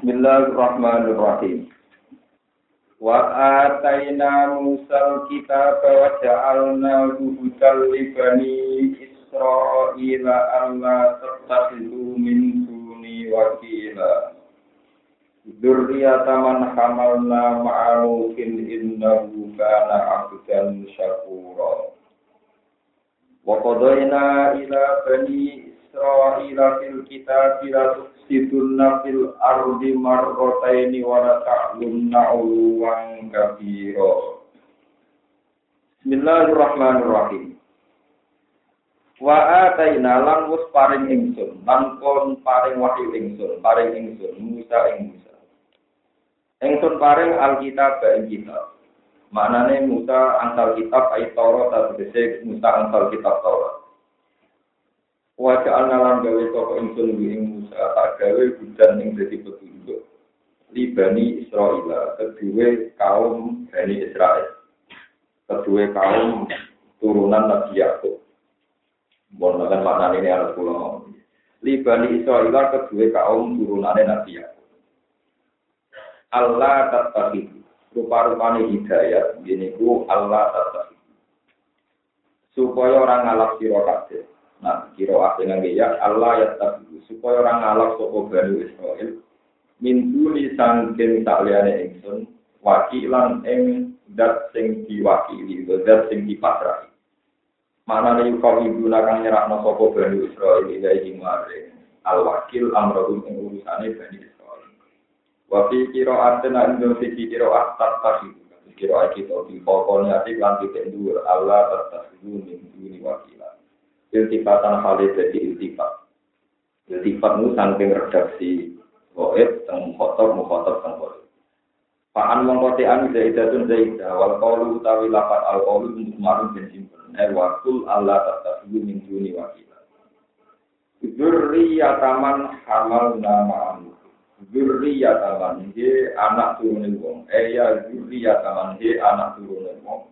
Bismillahirrahmanirrahim. Wa atayna Musa kitab wa ja'alna hudal li bani Israila alla tattakhidhu min duni wakila. Dzurriyyata man hamalna ma'a Nuhin innahu kana 'abdan syakura. Wa qadayna ila bani Israila fil kitab la tufsidunna fil ardi marrataini wa la ta'lunna 'uluwan kabira. Bismillahirrahmanirrahim. Wa ataina lan wis paring ingsun, lan kon paring wahyu ingsun, paring ingsun Musa ing Musa. Ingsun paring alkitab ing kitab. Maknane Musa antal kitab ayat Taurat tegese Musa antal kitab Taurat. Wajah analam gawe toko ingsun ing Musa tak gawe hujan ing dadi petunjuk. Li Bani Israel, kedua kaum Bani Israel. Kedua kaum turunan Nabi Yakub. Mohon makan makna ini harus pulang. Li Bani Israel kedua kaum turunan Nabi Yakub. Allah tetap Rupa-rupanya hidayat, ini ku Allah tetap Supaya orang ngalap siro Nah, kira dengan ya Allah ya tabi supaya orang ngalap soko Bani Israel mintu li sangking sakliyane ingsun wakilan ing dat sing diwakili dat sing dipasrahi. Mana nih kau ibu nakang nyerah no soko Bani Israel ilahi maring al wakil amrohum ing urusane Bani Israel. Wafi kiro artena indo siki kiro astar tahi kiro kita di pokoknya ati lan ditendur Allah tetap min duni wakil iltifatan hal jadi iltifat. Iltifat itu samping redaksi goib, teng khotob, mukhotob, teng goib. Fa'an mengkoti an zaidatun zaidah, wal qawlu utawi lafat al qawlu untuk marun dan simpen. Eh wakul Allah tatafiyu min duni wakila. Zurriyataman hamal nama anu. Zurriyataman, he anak turunin wong. Eh ya zurriyataman, he anak turunin wong.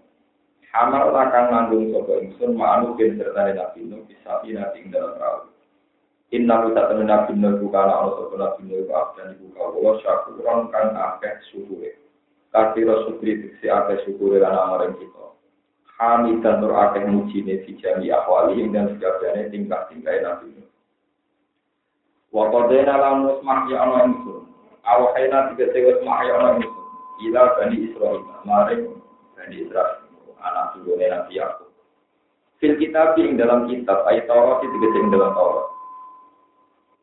Amal akan nanggung sopo ingsun ma'anu bin serta nabi nuh bisa nanti ing dalam perahu. Inna kita temen nabi nuh bukan Allah sopo nabi nuh dan ibu kawula syakuran kang akeh syukure. Kasiro syukri si akeh syukure lan amaring kita. Hamid dan nur akeh mujine fi jami ahwali dan sekalian tingkah-tingkah nabi nuh. Wa qadena lamus mahya ana ingsun. Awahena tiga sewa mahya ana ingsun. Ila bani Israel, maring bani Israel anak turune Nabi Yakub. Fil kitab ing dalam kitab ayat Taurat itu ing dalam Taurat.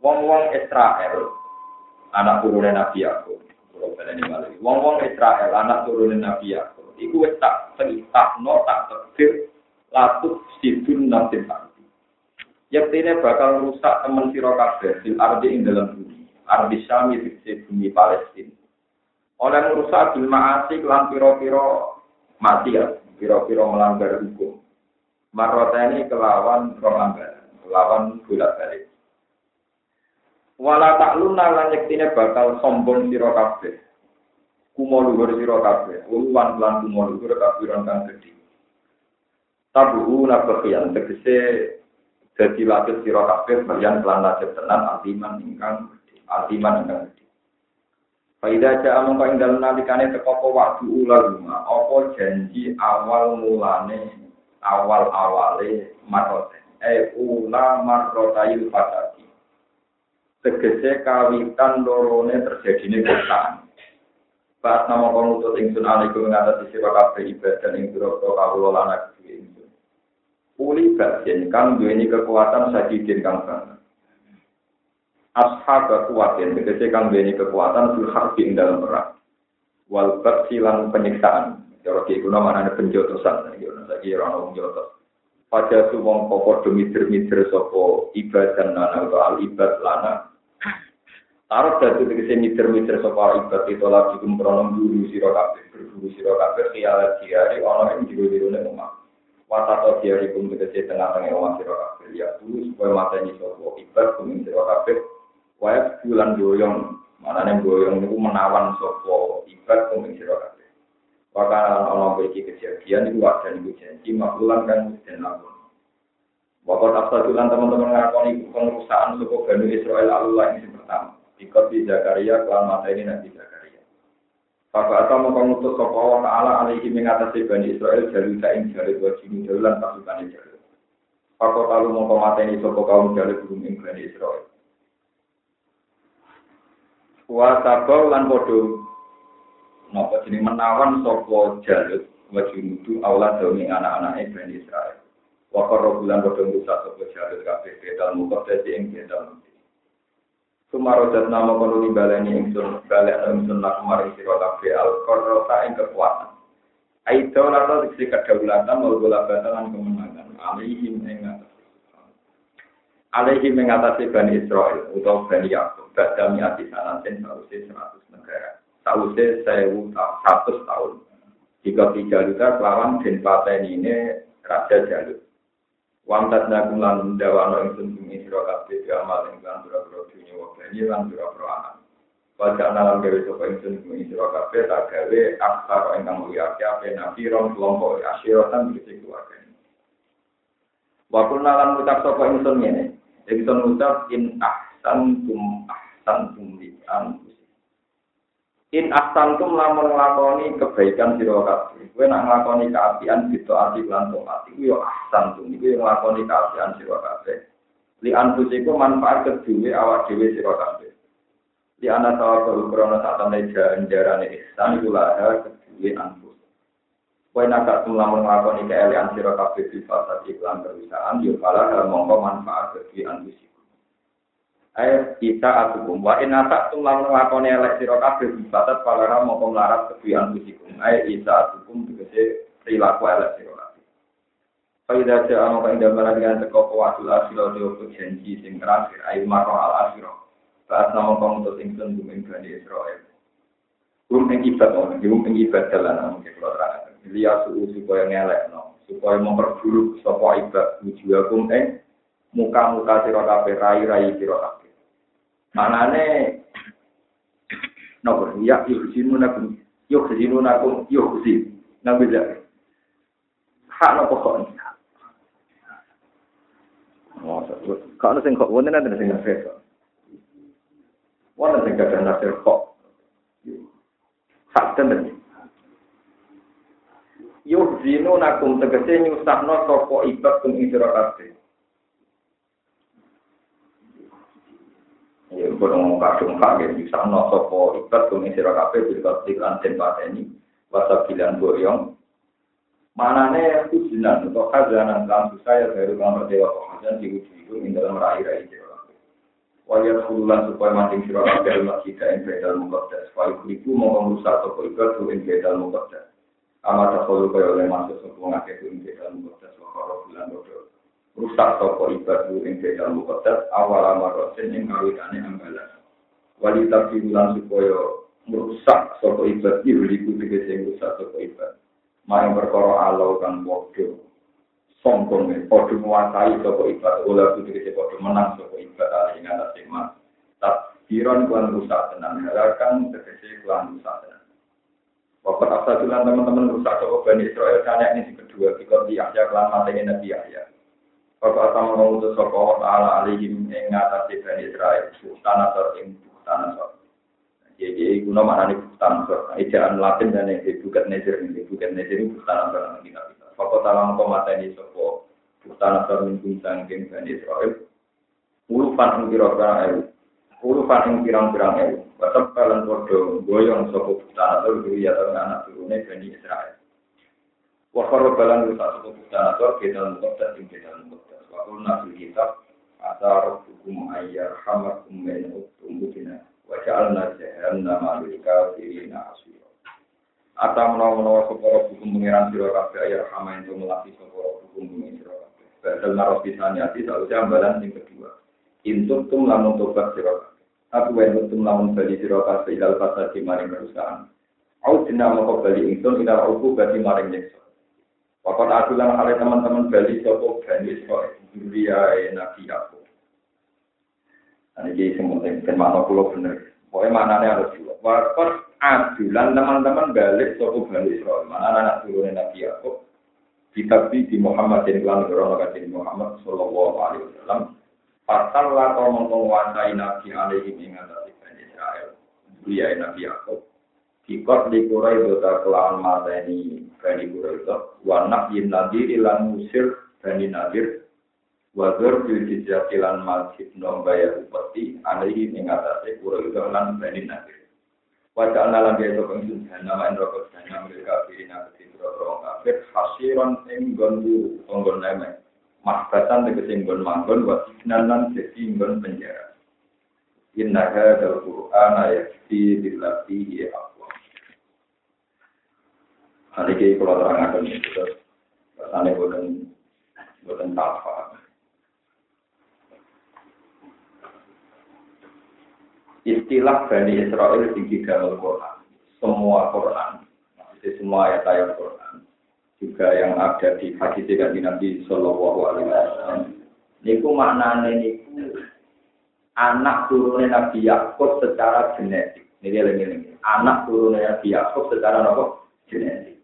Wong-wong Israel anak turune Nabi Yakub. Wong-wong Israel anak turune Nabi Yakub. Iku wis tak no tak tegir latuk sidun nanti tadi. Yaktine bakal rusak temen sira kabeh fil ardi ing dalam bumi. Ardi Syam itu bumi Palestina. Oleh merusak bil ma'asi lan pira-pira mati ya kira-kira melanggar hukum. Marota ini kelawan pelanggaran, kelawan bolak balik. Wala takluna lan yektine bakal sombong sira kabeh. Kumo luhur sira kabeh, uluwan lan kumo luhur kafiran kang gedhe. Tabuhu nabakian tegese dadi latih sira kabeh bayan lan latih tenan altiman ingkang altiman ingkang gedhe. Faida ja amung ing dalem nalikane teko apa waktu ulama, apa janji awal mulane awal awale marote. Eh ula marotayil fatati. Tegese kawitan lorone terjadine kotaan. Pas nama pengutut ingsun alaikum ngatasi sira kabeh ibadah ing pira kawula lan ingsun. Uli basin kang duweni kekuatan sadidin kang banget. Ashab kekuatan, tegese kang duweni kekuatan fil harbi ing dalam perang. Wal silang penyiksaan. Cara ki kuna manane penjotosan, iki ono saiki ora ono penjotos. Pada tu wong pokok mitir-mitir sapa ibadah lana atau al ibad lana. Taruh dadi tegese mitir-mitir sapa ibad itu lagi kumprono guru sira kabeh, berburu sira kabeh kialat diari ono ing jero-jerone omah. Watato diari kum tegese tengah-tengah omah sira kabeh. Ya dulu supaya mateni sapa ibad kum sira kabeh Waya bulan doyong, mana nih doyong itu menawan sopo ibad kuming siro kabeh. Wakana ono bagi kejadian itu wadah niku janji maklulan kan dan lakon. Wakot afsadulan teman-teman ngakoni pengerusakan sopo Bani Israel Allah yang pertama. Ikut di Zakaria, kelan mata ini Nabi Zakaria. Bapak atau mau mengutus sopa Allah Ta'ala alaihi mengatasi Bani Israel jalur kain jalur wajib jalan pasukan jalur. Bapak kalau mau mata ini sopa kaum jalur belum Bani Israel. Wa sabau lan podo napa jeneng menawan sopa jalur wajib itu Allah demi anak-anak Bani Israel. Wa bulan podo rusak sopa jalur kabeh bedal muqaddasi ing bedal Sumarodat nama kono nimbalani ingsun balik ingsun nak kemarin sira kabeh al qarrota ing kekuatan. Aida lata diksi kedaulatan wal golabatan kemenangan alihim ing atas. Alihim ing atas Bani Israel utawa Bani Yakub badami ati sanaten sausé 100 negara. Sausé 1000 100 tahun. Jika tiga luka kelawan den pateni ini Raja Jalut. Wantat nakum lan dawano ingsun bumi sira kabeh di amal ing lan pira-pira dunya wa bani lan. Wajah nalam gawe sapa ingsun bumi sira kabeh tak gawe aksar ingkang mulia kabeh nabi ron kelompok asyiratan bisa keluarga. Wa kulna lan ngucap sapa ingsun ngene. Ingsun ngucap in ahsan tum ahsan tum li In ahsantum lamun nglakoni kebaikan sira kabeh. Kowe nak nglakoni kaapian gitu ati lan taat iku yo ahsantum iku yo nglakoni kaapian sira kabeh. Li anfusiku manfaat kedue awak dhewe sira kabeh. Di ana tawakal krana satane janjarane ihsan iku laha kedue anfus. Kowe nak gak lamun nglakoni keelian sira kabeh di fasa iklan perusahaan yo kalah mongko manfaat kedue anfus. Ayo kita atukum wa in atak tum lamun lakoni elek sira kabeh bibatat palara mongko melarat kebian kusikum. Ayo kita atukum tegese perilaku elek sira kabeh. Faida ja amo kang damel dengan teko kuwatul akhir de janji sing terakhir ayo maro al akhir. Saat nama untuk ingsun bumi Bani Israel. Bum ing ibadah, bum ing ibadah lan mungkin kalau terang. Liya suhu supaya ngelek no, supaya memperburuk sapa ibadah wujuhakum ing muka-muka kabeh rai-rai kabeh. Manane nopo ya yuhsinu nakum yuhsinu nakum yuhsin. Nabi jadi. Hak nopo kok. Kau ada sing kok, wonten ada sing nasir. Wonten sing kadang nasir kok. Hak tenan. Yuhsinu nakum tegese nyusahno sapa ibad kum isra kabeh. Gue ngomong kadung hak bisa sopo ikat kumi sira kafe bila tiklan den pateni, wasa bilan boyong. Mana nih ujian atau kazanan kan saya dari kamar dewa kajian di ujung ini dalam rai-rai kafe. Wajah kulan supaya mancing sira kafe masjid yang bedal mukaddas. Wajah kuliku mau merusak sopo ikat mukaddas. Amat oleh masuk sopo ngake tuh yang bedal mukaddas. Bulan. Rusak toko ibadah ing bedal mukodas awal amarosin ing kawitane ambalan wali tapi bulan supaya merusak toko ibadah yuliku tegese sing rusak toko ibadah. Main perkara alau kan bodoh sombong nih bodoh menguasai toko oleh itu tegese bodoh menang toko ibadah ing atas iman tak kiron kuan rusak tenan halakan tegese kuan rusak tenan. Waktu asal teman-teman rusak toko Bani Israel karena ini kedua, jika di Yahya kelan matanya Nabi Yahya. Bapak atau mengutus wa ta'ala alaihim ing ngatasi Bani Israel Buktan atau ing buktan atau Jadi guna mana nih buktan atau Ejaan Latin dan yang bukan nezir ini Bukan nezir ini buktan atau yang kita bisa. Bapak ta'ala mengkomata ini sapa? Buktan atau min bintang ing Bani Israel Ulufan ing kira-kira ewu. Ulufan ing pirang-pirang ewu. Bapak kalian bodoh goyong sapa buktan atau Duri atau anak turunnya Bani Israel Wakar balan rusak sapa buktan atau Kedal mukabdat ing kedal mukabdat Kulna fil kitab Asa rabbukum ayyar hamakum min uttum bukina Wa ja'alna jahannama lil kafirina asira. Ata menawa-menawa sapa rabbukum pengiran sira kabeh ayyar hama ento melati sapa rabbukum pengiran sira kabeh. Badal naroh bisani ati sausé ambalan sing kedua. Intuk tum lamun tobat sira kabeh. Aku wae tum lamun bali sira kabeh ilal fasadi maring perusahaan Au dina moko bali ingsun ilal uku bali maring nyeksa Waktu aku hal teman-teman Bali sopo Bani Israel Duria Nabi aku. Nah ini yang penting dan mana pulau bener. Pokoknya mana harus dua. Waktu adulan teman-teman balik sopo Bani Israel. Mana anak turunnya Nabi aku. Kitab di Muhammad dan Tuhan Corona di Muhammad Sallallahu Alaihi Wasallam. Pasal lah kau menguasai Nabi alaihi ingat Bani ya Nabi Yakub. Dikot di kurai dota kelawan mata ini Bani kurai itu. Wanak yin nadir ilan musir Bani nadir. Wadur bil jizatilan masjid nombaya upeti. Alihi mengatasi kurai itu lan Bani nadir. Wajah anak lagi itu pengsun nama rokok sana mereka kafir nak ketidakro kafir hasiran enggon guru enggon nemen makbatan tegese enggon manggon wasinan lan jadi enggon penjara. Inna hadzal qur'ana yakfi billati aqwa. Hari ini kalau terangkan itu, rasanya bukan bukan apa. Istilah Bani Israel di dalam Quran. Semua Quran, maksudnya semua ayat-ayat Quran, juga yang ada di hadis dari Nabi Shallallahu Alaihi Wasallam. Niku maknanya niku anak turunnya Nabi Yakub secara genetik. Ini lagi anak turunnya Nabi Yakub secara apa? Genetik.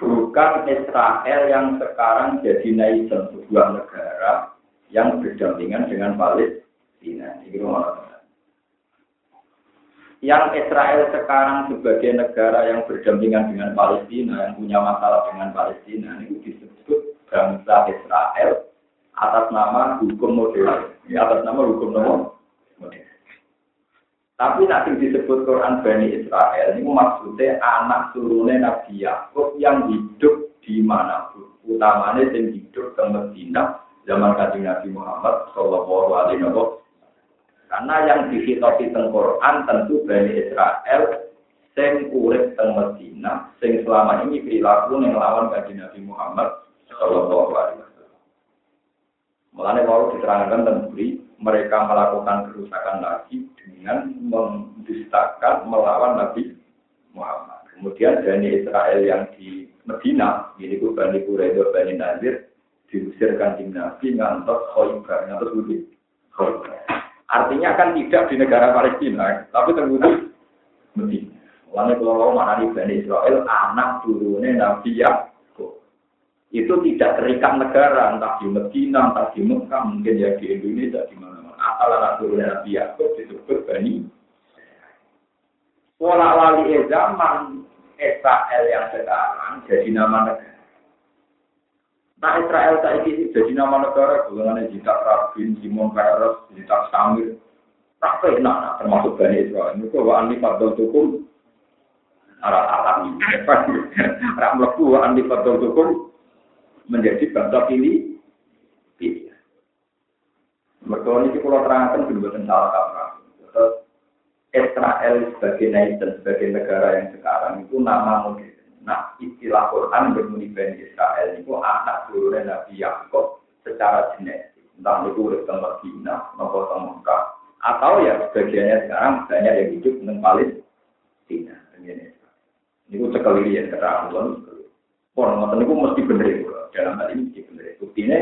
Bukan Israel yang sekarang jadi nation sebuah negara yang berdampingan dengan Palestina. Ini yang Israel sekarang sebagai negara yang berdampingan dengan Palestina, yang punya masalah dengan Palestina, itu disebut bangsa Israel atas nama hukum modern, ya, atas nama hukum modern. Tapi nanti disebut Quran Bani Israel ini maksudnya anak turunnya Nabi Yakub yang hidup di mana utamanya yang hidup di Medina zaman kajian Nabi Muhammad Shallallahu Alaihi Wasallam karena yang dihitopi teng Quran tentu Bani Israel sing urip teng Medina, sing selama ini perilaku yang lawan Nabi Muhammad Shallallahu Alaihi Wasallam. Mulanya kalau diterangkan tentang mereka melakukan kerusakan lagi dengan mendustakan melawan Nabi Muhammad. Kemudian Bani Israel yang di Medina, ini ku Bani Quraidah, Bani Nadir, diusir kanjeng Nabi ngantos Khoibar, ngantos Budi Khoibar. Artinya kan tidak di negara Palestina, tapi terbukti Medina. Lalu kalau mana di Bani Israel, anak turunnya Nabi Yakub. Itu tidak terikat negara, entah di Medina, entah di Mekah, mungkin ya di Indonesia, di mana-mana. Asal anak turunnya Nabi Yakub disebut Bani Pola wali zaman Israel yang sekarang jadi nama negara. Nah Israel saat ini jadi nama negara, golongannya Jitak Rabin, Simon Peres, Jitak Samir. Tak nah, termasuk Bani Israel. Ini kok Ani Fadol Tukum, arah alam. Rak melebu Ani Fadol Tukum menjadi bangsa pilih. Pilih. Mereka ini kalau terangkan benar salah kaprah. Israel sebagai nation, sebagai negara yang sekarang itu nama modern. Nah, istilah Quran bermuni Bani Israel itu anak turunnya Nabi Yakub secara genetik. Entah itu urip teng Medina, nopo Mekah, atau ya sebagiannya sekarang banyak yang hidup dengan Palestina. Ini itu sekali ya keterangan. Pon ngoten niku mesti bener itu. Dalam hal ini mesti bener. Buktinya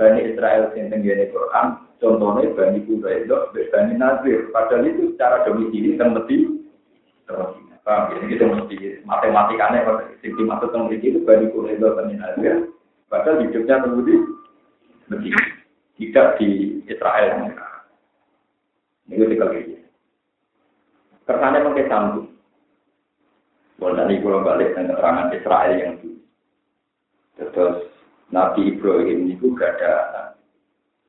Bani Israel yang tenggene Quran, contohnya Bani Quraidah, Bani Nazir. Padahal itu secara domisili teng Medina. Ya? Itu mesti matematikanya kalau sing dimaksud tentang itu bani kureba bani Nazir. Padahal hidupnya terbudi mesti tidak di Israel. Ini tiga kali. Kesannya mungkin sambung. Kalau nanti kalau balik dengan keterangan Israel yang dulu. Terus Nabi Ibrahim itu gak ada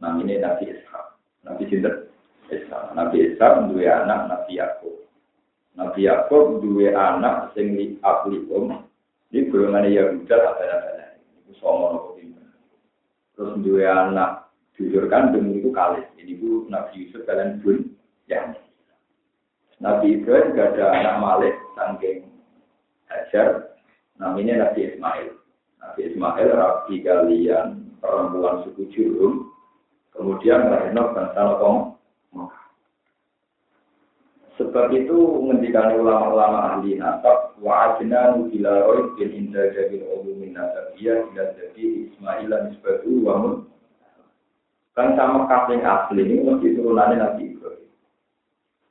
namanya Nabi Ishak. Nabi Sinter Ishak. Nabi Ishak dua anak Nabi Yakub. Nabi Yakub dua anak sing li aplikum. Ini golongan ada Itu sama nopo Terus dua anak jujur kandung itu kali. Ini bu Nabi Yusuf kalian pun yang Nabi Ibrahim gak ada anak Malik saking Hajar. Namanya Nabi Ismail. Nabi Ismail rapi kalian perempuan suku Jurum. Kemudian lahirnya bangsa Nokong Sebab itu menghentikan ulama-ulama ahli nasab wa ajna nubila roy bin inda jabil ulumin nasabiyah bila jadi Ismail nisbatu wa mun kan sama kasing asli ini mesti turunannya Nabi Ibrahim.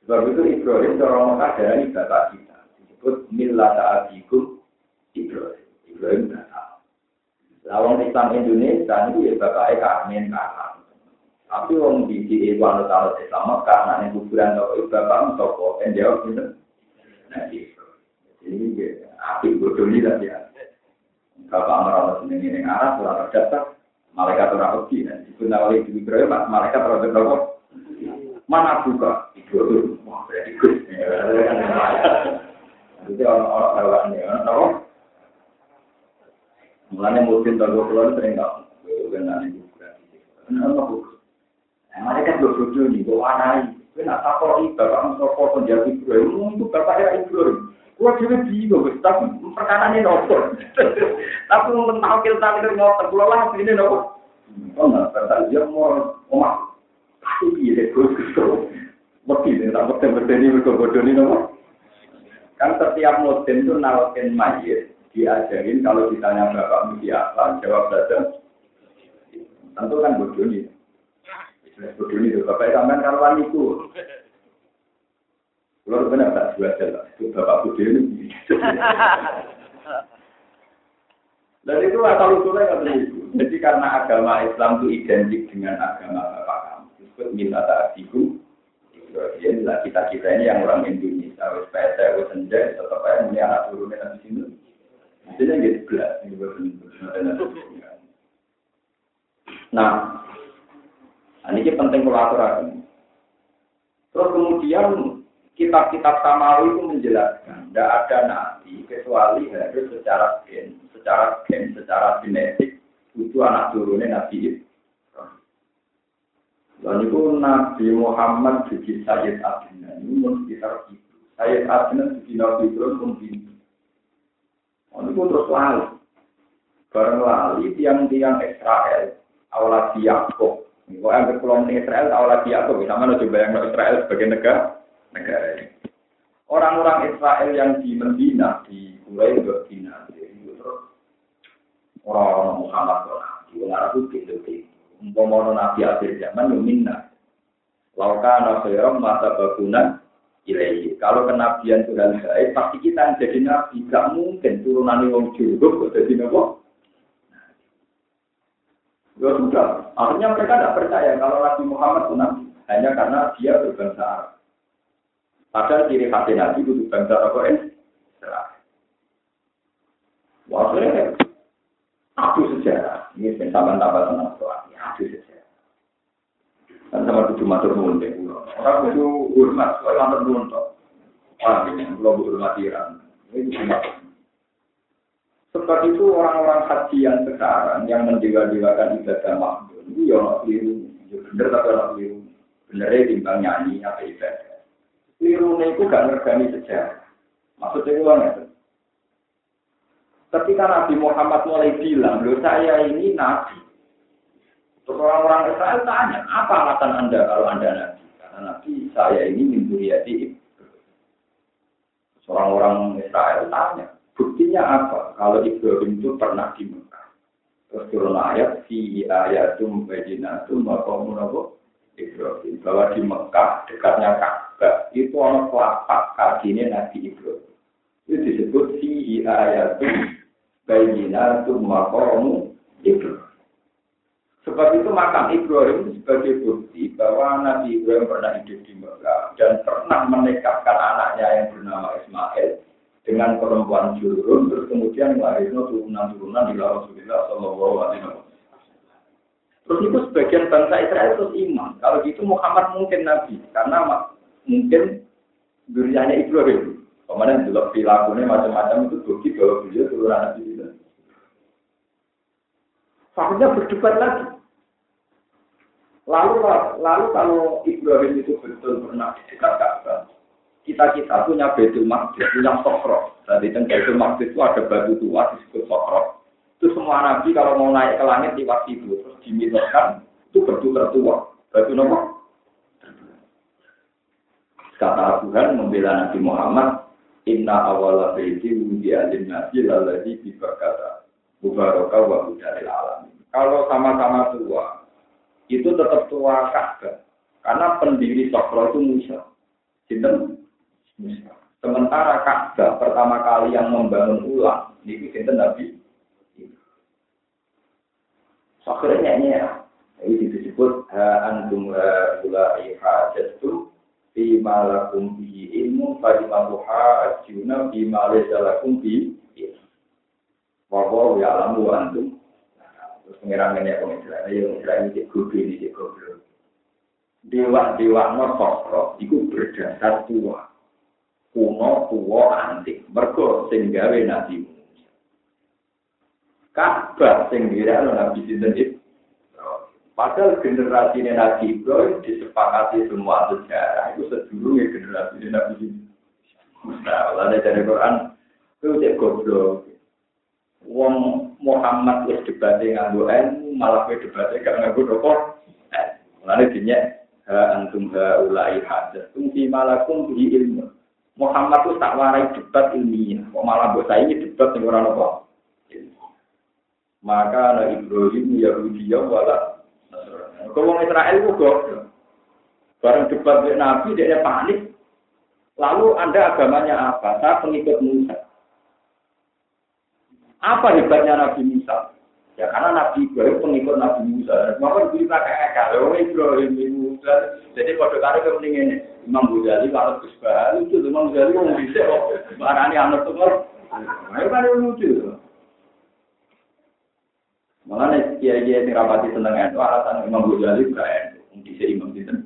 Sebab itu Ibrahim orang Mekah dari bapak kita disebut Milla Ta'adikum Ibrahim. Ibrahim tahu. Lawang Islam Indonesia itu ya bapaknya Karmen Karman. Tapi wong di itu anu tahu Islam karena ini kuburan toko bapak toko yang jawab gitu. Nah gitu. Ini api bodoh ini ya. Bapak merasa seneng ini arah kurang terdaftar. Malaikat orang pergi dan digunakan oleh Ibu Ibrahim, malaikat orang terdaftar. Mana buka? Itu wah berarti gus. Itu orang-orang hewannya, orang Mulanya mungkin kalau keluar sering tahu, benar nih Kenapa nih, bawa anai. Kena takut itu, bapak Ibrahim, itu bapak ya juga bingung, tapi nopo. Tapi kita ini mau terpulang lah, nopo. Oh omah. Terus kesel. Mesti nih, tak mesti mesti ini berkobodoh ini nopo. Kan setiap musim itu nawakin mayit diajarin kalau ditanya bapak mesti apa, jawab saja. Tentu kan bodoh nih. Bodoh nih, bapak sampean karuan itu. Kalau benar tak dua jalan, itu bapak bodoh ini. Dan itu asal usulnya kan itu. Jadi karena agama Islam itu identik dengan agama bapak kamu. Disebut minta ta'adiku. Inilah kita-kita ini yang orang Indonesia. Wes PS, wes senja, tetap aja ini anak turunnya di sini. Jadi gitu belas. Nah, ini penting kolaborasi. Terus kemudian kitab-kitab samawi itu menjelaskan tidak ada nabi kecuali harus secara gen, secara gen, secara genetik itu anak turunnya nabi Dan itu Nabi Muhammad jadi Sayyid Adnan ini pun sekitar itu. Sayyid Adnan jadi Nabi Ibrahim pun itu. Oh, itu terus lalu. Bareng lali tiang-tiang Israel, awal Yaakub. Kalau yang berkelompok Israel, awal Yaakub. Sama lo coba yang Israel sebagai negara. negara ini. Orang-orang Israel yang di Medina, di Mulai Medina, orang-orang Muhammad di Arab itu gitu. Nabi akhir zaman, minna. Lauka khairam mata bagunan ilahi. Kalau kenabian Tuhan baik, pasti kita jadi nabi. Gak mungkin turunan juruk kok jadi nabi. Ya sudah, akhirnya mereka tidak percaya kalau Nabi Muhammad itu nabi. Hanya karena dia berbangsa Arab. Padahal ciri khas nabi itu berbangsa Arab. Eh, Wah, aku sejarah. Ini sampai tambah tenang soal. Aku sejarah. Dan sama tujuh matur nuwun deh. Orang itu hormat, kalau matur nuwun toh. Wah, ini pulau berhormatiran. Ini cuma. Sebab itu orang-orang haji yang sekarang yang mendewa-dewakan ibadah makhluk itu ya orang keliru. Ya bener tapi orang keliru. Benernya timbang nyanyi apa ibadah. Keliru itu gak ngergani sejarah. Maksudnya itu itu. Ketika Nabi Muhammad mulai bilang, loh saya ini Nabi, orang-orang Israel tanya, apa alasan Anda kalau Anda Nabi? Karena Nabi saya ini mimpiati Orang-orang Israel tanya, buktinya apa kalau Ibrahim itu pernah di Mekah? Terus turun ayat, si ayatum bajinatum maqamun apa? Ibrahim. Bahwa di Mekah, dekatnya Ka'bah, itu orang telapak kakinya Nabi Ibrahim. Itu disebut si ayatum bajinatum maqamun Ibrahim. Sebab itu makam Ibrahim itu sebagai bukti bahwa Nabi Ibrahim pernah hidup di Mekah dan pernah menikahkan anaknya yang bernama Ismail dengan perempuan jurun, terus kemudian melahirkan turunan-turunan di Rasulullah Shallallahu Alaihi Wasallam. Terus itu sebagian bangsa Israel terus iman. Kalau gitu Muhammad mungkin Nabi, karena mungkin duriannya Ibrahim. Kemudian juga perilakunya macam-macam itu bukti bahwa beliau turunan Nabi itu. Akhirnya berdebat lagi. Lalu, lalu kalau Ibrahim itu betul pernah di dekat Ka'bah, kita kita punya Baitul Maqdis, punya Sokro. Jadi di Baitul Maqdis itu ada batu tua disebut Sokro. Itu semua nabi kalau mau naik ke langit di waktu itu terus dimintakan itu batu tertua. Batu nomor kata Tuhan membela Nabi Muhammad Inna awala baiti wudi alim nabi laladi bibakata Mubaraka wa dari alam. Kalau sama-sama tua, itu tetap tua Ka'bah. Karena pendiri Sokro itu Musa. Sinten? Sementara Ka'bah pertama kali yang membangun ulang, ini sinten Nabi. Nyanyi ya. Ini disebut ha antum ha ulai hajatu fi malakum bi ilmu fa imamuha ajuna fi malaysa lakum bi Wawa ya alamu antum. Terus pengiran ini aku misalnya yang misalnya ini cek ini cek dewa dewa no itu berdasar tua kuno tua antik mergo sing gawe nabi Ka'bah sing dirakno nabi sinten Padahal generasi Nabi Ibrahim disepakati semua sejarah itu sedulurnya generasi Nabi Musa. Lalu dari Quran itu cek goblok. Wong Muhammad wis debate nganggo ilmu malah kowe debate gak nganggo apa? Lalu dinya ha antum ha ulai hadas tum fi malakum bi ilmu. Muhammad itu tak warai debat ilmiah, kok malah mbok saiki debat sing ora apa. Maka na Ibrahim Yahudi wala kalau Israel itu goblok. Barang debat dengan Nabi, dia panik. Lalu Anda agamanya apa? Saya pengikut Musa. Apa hebatnya Nabi Musa? Ya karena Nabi Ibrahim pengikut Nabi Musa. Maka kita kayak kalau Ibrahim Musa. Jadi kali kepentingan ini, Imam Ghazali kalau Gus itu Imam Ghazali mau bisa kok. Barani anak tuh Ayo kan lucu. Mengenai kiai-kiai yang rapati tentang itu alasan Imam Ghazali bukan itu. Di sini Imam Sinten.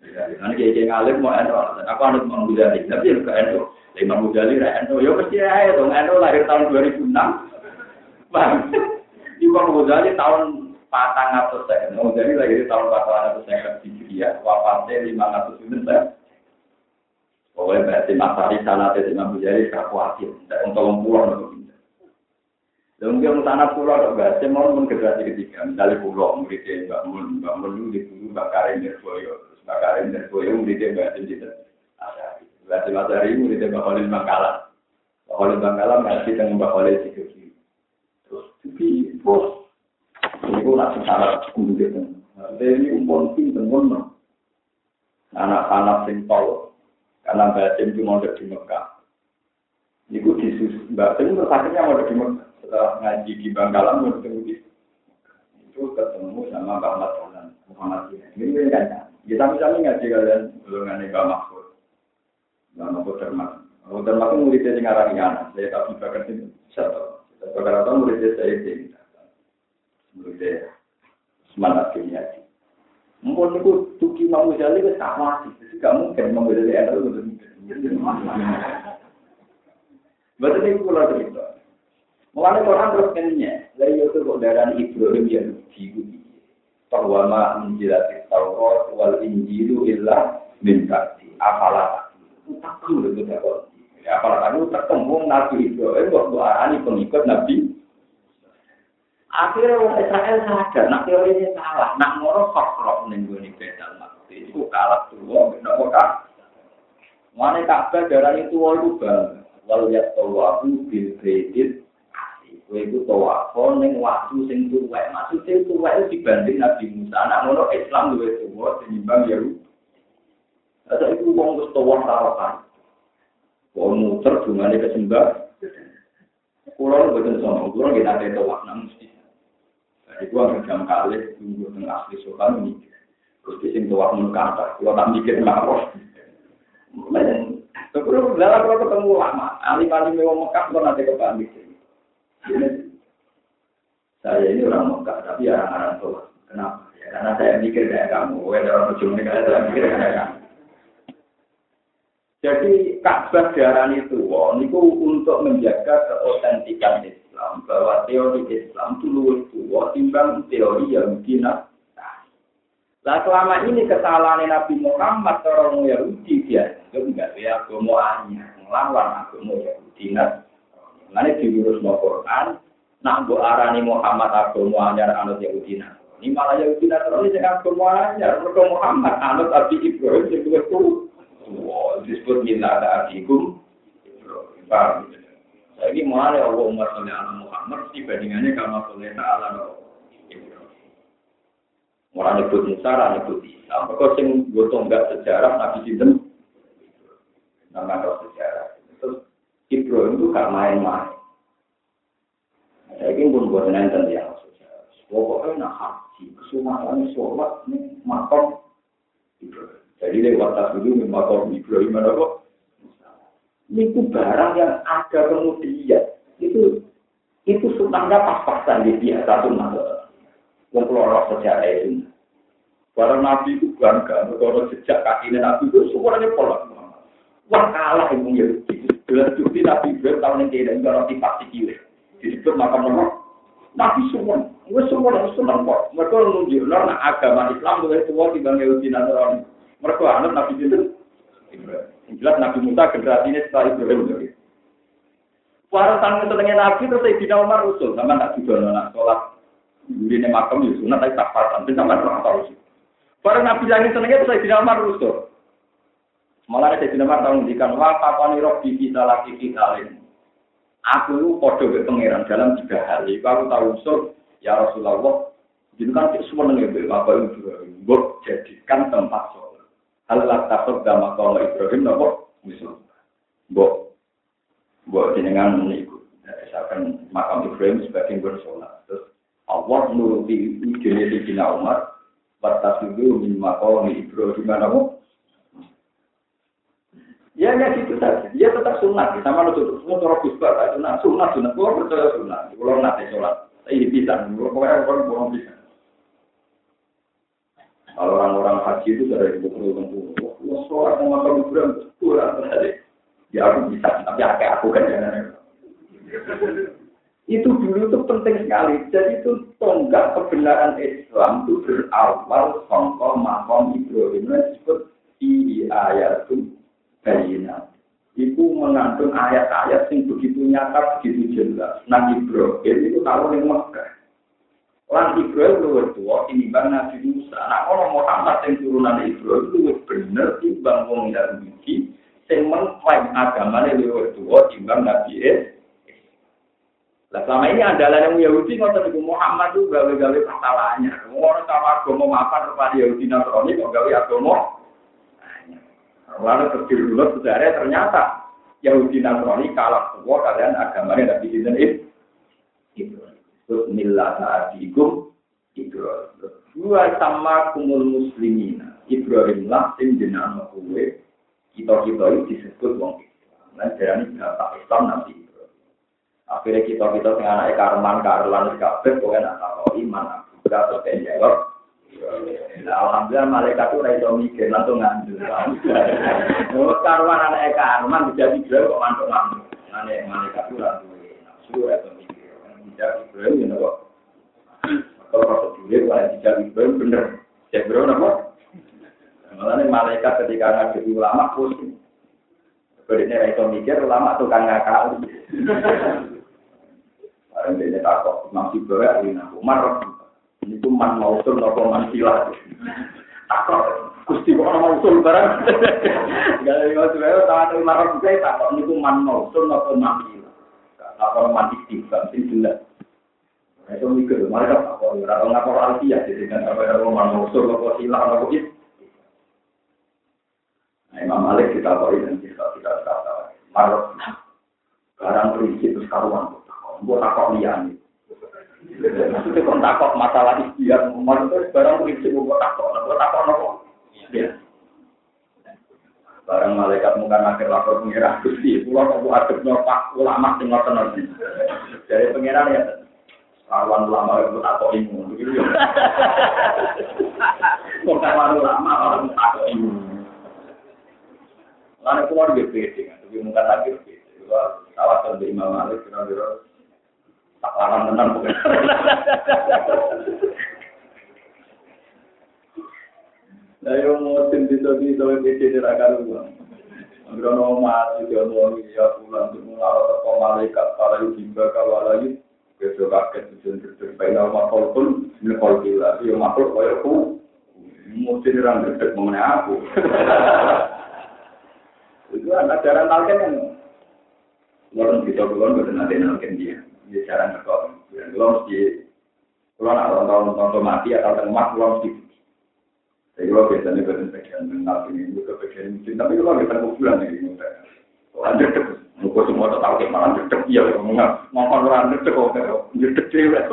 Karena kiai-kiai ngalim mau itu alasan. Aku anut Imam Ghazali, tapi ya bukan itu. Imam Ghazali ra itu. Ya pasti aja dong. Itu lahir tahun 2006. Bang. Imam Ghazali tahun patang atau saya. Imam Ghazali lahir tahun patang atau di Syria. Wafatnya lima ratus saya. Pokoknya berarti masari sana Imam Ghazali khawatir. Untuk pulang dan mungkin tanah pulau atau enggak, saya mau generasi ketiga, misalnya pulau, muridnya Mbak Mun, Mbak Mun di dulu Mbak Karim Nirboyo, terus Mbak Karim Nirboyo muridnya Mbak Sinjita. Mbak Simatari muridnya Mbak Khalil Bangkalan. Mbak Khalil Bangkalan ngaji dengan Mbak Khalil Sidoki. Terus, tapi, bos, ini pun nasi syarat gitu. Ini umpun pinten pun, anak-anak sing tol, karena Sim cuma ada di Mekah. Iku disus, Sim terus akhirnya ada di Mekah. Setelah ngaji di Bangkalan mau ketemu di itu ketemu sama Mbak Ahmad Muhammad ini kan ya sami-sami ngaji kalian ngaji Mbak Mahfud. Mbak Mahfud Termat Mahfud Termat itu muridnya yang ngarang saya tak bisa kasih satu Bakar atau muridnya saya ini muridnya semangat kimia Mungkin itu tuki mau jadi ke sama sih, jadi gak mungkin mau jadi ada itu. Betul itu kalau cerita. Mulanya Quran terus kenyanya, dari itu kok darah Ibrahim yang diikuti. Bahwa ma menjilati Taurat wal Injilu illa min. Apalah takut itu dapat. Ya apalah kamu tertembung Nabi Ibrahim waktu arani pengikut Nabi. Akhirnya Israel sadar, nak teorinya salah, nak ngoro sokrok nengguni bedal mati. Itu kalah tua, benar kok Mana Ka'bah darah itu walu bang, walau ya tawabu bil kredit iku tawafo ning waktu sing tuwek. Maksude tuwek dibanding Nabi Musa. Anak ngono Islam luwih tuwa tinimbang Yahudi. Ada itu wong wis tawaf tarokan. Wong muter dungane kesembah. Kulo mboten sono, kulo nggih nate tawaf nang mesti. Jadi gua jam kali tunggu teng asli sokan ini. Terus di sini tawaf mun kata, kulo tak mikir ngapa. Terus dalam ketemu lama, alim-alim wong Mekah kok nate kepamit. Saya ini orang Mekah, tapi orang-orang tua. Kenapa? Ya, karena saya mikir kayak kamu. Wah, orang ujung kayak saya mikir kayak kamu. Jadi Ka'bah darah itu, itu untuk menjaga keotentikan Islam, bahwa teori Islam itu luwih tua timbang teori yang Nah, selama ini kesalahan Nabi Muhammad orang Yahudi dia itu enggak ya agama anyar, melawan agama Yahudi. Nah, Nanti diurus mau Quran, nak bu arani Muhammad agama anyar anut Yahudi Ini malah Yahudi terus ini agama anyar. Mereka Muhammad anut Abi Ibrahim itu. Wow, disebut minta ada abikum. Paham? Jadi mulai Allah Umar oleh anak Muhammad dibandingannya kama soleh ta'ala Orang nyebut Musa, nyebut Isa. Mereka sing gotong enggak sejarah Nabi Sinten. Nama sejarah. Ibrahim itu gak main-main. Saya ingin pun buat nonton dia. Pokoknya nak haji kesunatan sholat ini makam Jadi lewat dulu makam Ibrahim mana kok? Itu barang yang ada kemudian itu itu sunahnya pas-pasan di biasa sunnah. Yang keluar sejarah itu. Barang Nabi itu bangga, kalau sejak kaki Nabi itu semuanya pola. Wah kalah yang Yahudi. Jelas bukti Nabi Ibrahim tahun yang tidak ada roti pasti kiri. Disebut makam nomor. Nabi semua, gue semua harus senang kok. Mereka menunjuk, nah agama Islam itu tua dibanding Yahudi Nasrani. Mereka anut Nabi itu. Jelas Nabi Musa generasi ini setelah Ibrahim. Tanggung setengah Nabi terus tidak Umar usul, sama nak juga anak sholat. Ini makam ya sunat tapi tak paham, tapi sama orang tahu sih. Para Nabi lagi senengnya terus tidak Umar usul. Malah tidak Umar tahu ngendikan, kapan roh di kita lagi kita lain. Aku lu podo ke pangeran dalam tiga. Jadi aku tahu usul, ya Rasulullah, itu kan semua nengen Bapak Ibrahim, buat jadikan tempat sholat. Hal lah takut sama kalau Ibrahim, nopo misal, buat buat jenengan meniku. Misalkan makam Ibrahim sebagai bersolat. Terus Allah nuruti ide di Umar. Batas itu min makam Ibrahim mana Ya, ya gitu saja. Dia tetap sunat. Sama lu semua cara kusba, sunat, sunat, sunat. Kalau percaya sunat. Kalau nanti sholat. Ini bisa. Kalau orang orang bisa. Kalau orang-orang haji itu ibu perlu Wah, sholat mau makan Ibrahim. Kurang terjadi. Ya aku bisa, tapi kayak aku kan jangan. Itu dulu itu penting sekali. Jadi itu tonggak kebenaran Islam itu berawal songkol makom Ibrahim disebut di ayat itu bayina. Itu mengandung ayat-ayat yang begitu nyata, begitu jelas. Nah Ibrahim itu tahu yang Mekah. Lan Ibrahim luwih tua tinimbang Nabi Musa. Nah, kalau Muhammad yang turunan Ibrahim luwih bener timbang wong Yahudi sing mengklaim agamanya lebih tua timbang Nabi Isa. Nah, selama ini andalan yang Yahudi ngotot ibu Muhammad itu gawe-gawe kesalahannya. Orang sama agama maafan kepada Yahudi Nasrani kok gawe agama. Lalu terdiri dulu sejarah ternyata Yahudi Nasrani kalah tua kalian agamanya Nabi Isa. Terus milah saatikum Ibrahim. Dua sama kumul muslimin. Ibrahim lah sing jenama kue kita-kita itu disebut wong Islam. Nah, jadi bapak Islam nanti. Akhirnya kita-kita sing anak karman, karlan, kabeh, pokoknya nak tahu iman, juga atau jawab. Nah, alhamdulillah malaikat itu raiso mikir, langsung ngambil. Menurut karuan anak karman, bisa dijual kok mantuk-mantuk. Anak malaikat itu langsung nafsu, raiso Bisa dijual, ya kok. Kalau prosedurnya, kalau tidak dijual, bener. Saya bener, apa? Malah malaikat ketika ngaji ulama pusing. Berikutnya itu mikir ulama tukang ngakal. Barang dia takut masih bawa ini Umar. Ini tuh man mausul nopo man silah. Takut. Gusti kok orang mausul barang. Gak ada yang tahu tahu Umar saya takut ini tuh man mausul nopo man silah. Takut man istiqam sih jelas. Itu mikir, mereka takut. Orang ngapor alfiah jadi kan apa yang man mausul nopo silah nopo itu. Nah, Imam Malik kita tahu dan kita kata Marot barang prinsip itu karuan buat takok lian maksudnya kok takok masalah ikhtiar Marot itu barang prinsip buat takok buat takok nopo ya barang malaikat muka akhir lapor pengira gusti. Pulau kok adep nyopak ulama sing ngoten dari pengiran ya. Karuan ulama itu takok ilmu begitu ya. Kok karuan ulama orang takok ilmu Karena keluar dia pede kan, tapi mungkin lagi pede. Juga kawasan dari Imam Malik kira-kira tak larang tenang bukan. Nah, yang mau tim bisa bisa pede di rakyat uang. Agrono mati dia mau ya pulang di mulai ke malaikat para yudhimba kawalai besok kaget tujuan terbaik nama kolkul ini kolkul lagi yang makhluk kayak aku mesti dirang dekat mengenai aku Itu ajaran talqin kan. Kalau kita belum betul nanti talqin dia, dia cara ngekor. Dan kalau mesti, kalau nak orang tahun mati atau tengah, kalau mesti. Jadi kalau biasanya betul bagian talqin ini juga bagian mungkin, tapi kalau kita bulan ini, lanjut terus. Muka semua tak tahu malah jedek iya, ngomong ngomong orang jedek kok, jedek cewek.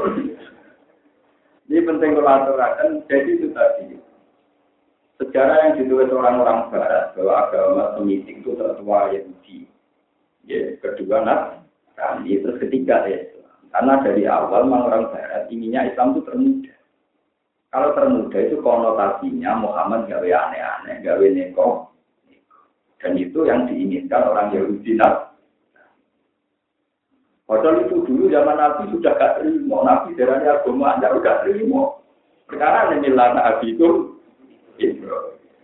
Ini penting kalau aturakan, jadi itu tadi. Sejarah yang ditulis orang-orang Barat bahwa agama Semitik itu tertua Yahudi. Ya, kedua Nasrani, terus ketiga Islam. Karena dari awal orang Barat inginnya Islam itu termuda. Kalau termuda itu konotasinya Muhammad gawe aneh-aneh, gawe neko. Dan itu yang diinginkan orang Yahudi Nasrani. Padahal itu dulu zaman Nabi sudah gak terima. Nabi darahnya agama anda udah terima. Sekarang ini lana Nabi itu.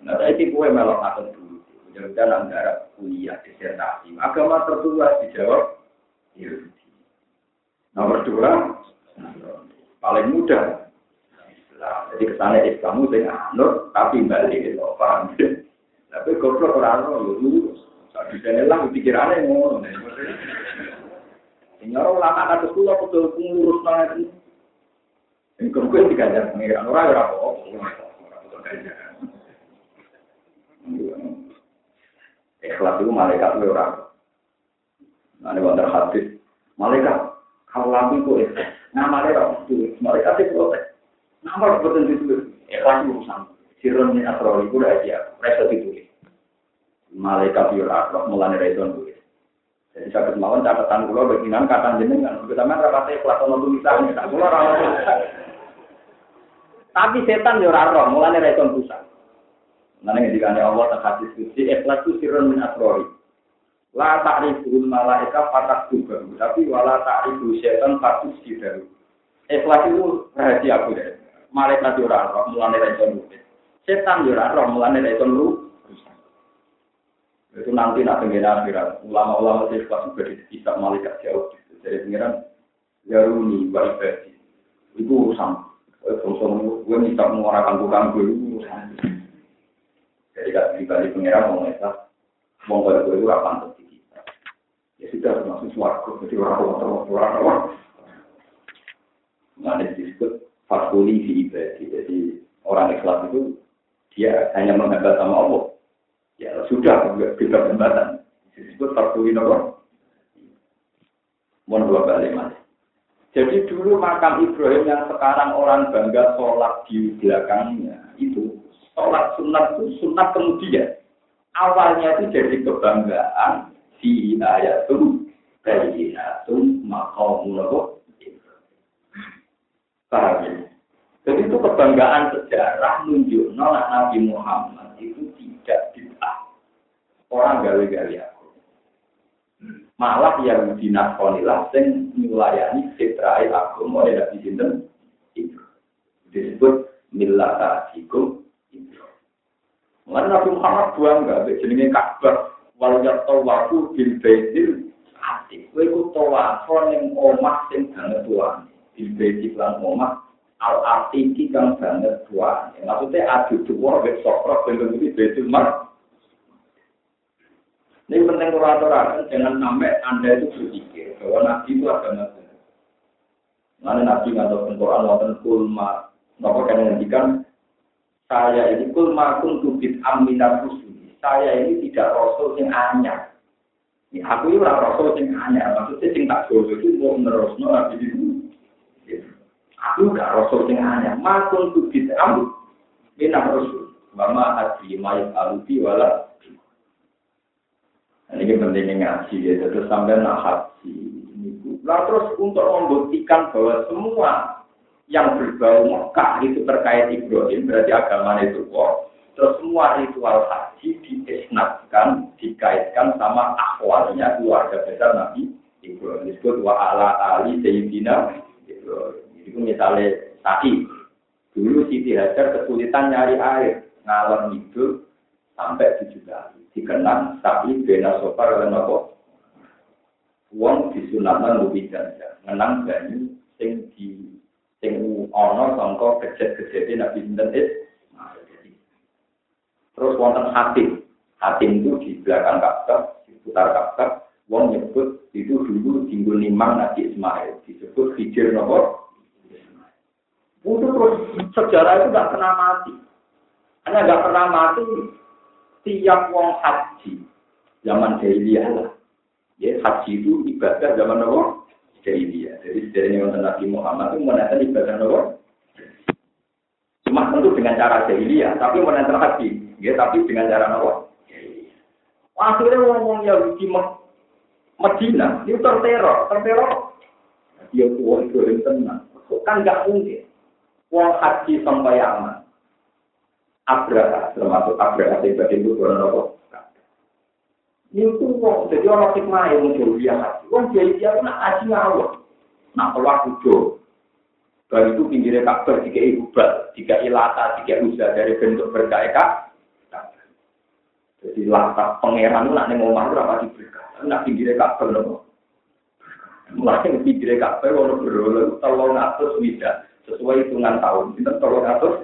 Nah, saya itu kue melok akan dulu. Jangan antara kuliah disertasi. Agama tertua dijawab Yahudi. Nomor dua, paling mudah. Jadi ke sana Islam itu anur, tapi balik itu paham. Tapi goblok orang itu lurus. Di sana lah pikirannya ngono. Nyoro ulama kados kula kudu ngurus nang itu. Ing kuwi digajar pengiran ora ora apa. Ikhlas itu malaikat itu orang. Nah, wonder hadis. Malaikat, kalau lampu itu ikhlas. Nah, malaikat itu, malaikat itu protek. Kalau betul itu, ikhlas itu urusan. Sirun ini asrori, itu udah aja. Mereka ditulis. Malaikat itu orang, mulanya rezon tulis. Jadi saya kemauan catatan kula beginan kata jenengan. Main rapate kelas ono tulisan tak kula ora Tapi setan yo ora roh, mulane ra iso pusat. Nane ngendikane Allah tak hadis suci ikhlas tu sirrun min asrori. La ta'riful malaika fatak juga, tapi wala ta'rifu setan fatus sidaru. Ikhlas itu rahasia deh. Malaikat yo ora roh, mulane ra iso Setan yo ora roh, mulane ra iso itu nanti nak pengen akhirat ulama-ulama di kelas juga bisa malaikat jauh. Jadi pengiran yaruni wa ibadi. Itu urusan. Urusan gue minta menguarakan bukan gue itu urusan. Jadi kalau pribadi pengiran mau ngesah. Mau pada gue itu apa kita. Ya sudah masuk suaraku. Jadi orang-orang orang-orang. Nah, disebut fakuli di ibadi. Jadi orang ikhlas itu dia hanya menghadap sama Allah. Ya sudah kita jembatan. Disebut farduin apa? Mohon dua balik mas. Jadi dulu makam Ibrahim yang sekarang orang bangga sholat di belakangnya itu sholat sunat itu sunat kemudian. Awalnya itu jadi kebanggaan si ayatum bayinatum maqamul paham ya? Jadi itu kebanggaan sejarah nunjuk Nabi Muhammad itu tidak bid'ah. Orang gawe-gawe aku. Malah yang dinakonilah sing nyulayani fitrai agama ya di sinten itu. Disebut millata itu. Mulai Nabi Muhammad buang gak jenenge Ka'bah wal yatawafu bil baitil ati. Kowe ku tawafo ning omah sing banget tuane. Bil baitil lan omah al artiki kang banget tua. Maksudnya adu dua wis sokro bentuk ini betul mar. Ini penting kuratoran, jangan sampai anda itu berpikir bahwa nabi itu agama benar. Mana nabi nggak Quran wonten kulma, nopo kan menghentikan saya ini kulma kuntubit aminat rusul. Saya ini tidak rasul yang anyar. Ya, aku ini orang rasul yang anyar. Maksudnya sing tak itu mau menerusno nabi itu Aku gak rasul sing anyar. Makun tu bid'am minam rasul. Mama hati mayat alubi wala. Nah, ini pentingnya ngaji ya. Terus sampai nak haji. Nah terus untuk membuktikan bahwa semua yang berbau Mekah itu terkait Ibrahim, berarti agama itu kok. Terus semua ritual haji diisnatkan, dikaitkan sama akhwalnya keluarga besar Nabi Ibrahim. Disebut wa ala ali Sayyidina Ibrahim. Itu misalnya tadi, dulu Siti Hajar kesulitan nyari air, ngalor itu sampai tujuh kali. Dikenang sapi bena sopar dan nopo. Uang disunatkan lebih ganja, menang banyu sing di sing ono sangka kejet-kejete Nabi Sinten Terus wonten hati, hati itu di belakang Ka'bah, di putar Ka'bah, wong nyebut itu dulu tinggal nimang Nabi Ismail, disebut hijir nopo untuk terus sejarah itu nggak pernah mati. Hanya nggak pernah mati tiap wong haji zaman jahiliyah lah. Ya haji itu ibadah zaman apa? Jahiliyah. Jadi dari yang Nabi Muhammad itu menandakan ibadah apa? Cuma tentu dengan cara jahiliyah, tapi menentang hati. Ya, tapi dengan cara apa? Akhirnya ngomong Yahudi Medina, itu terteror, terteror. Dia kuat itu yang tenang. Kan nggak mungkin. Wong haji sampai aman. Abraha, termasuk Abraha, sebagai itu bukan apa? Itu wong, jadi orang hikmah yang muncul dia haji. Wong jadi dia nak haji ngawur. Nak keluar kudo. Baru itu pinggirnya kabar, tiga ibu bal, tiga ilata, tiga usaha dari bentuk berkaya Jadi lata pangeran nak neng omah itu apa diberikan. Nak pinggirnya kabar nopo. Mulai kabar, kalau berulang, tolong atas wida. Sesuai hitungan tahun. Kita tolong atas.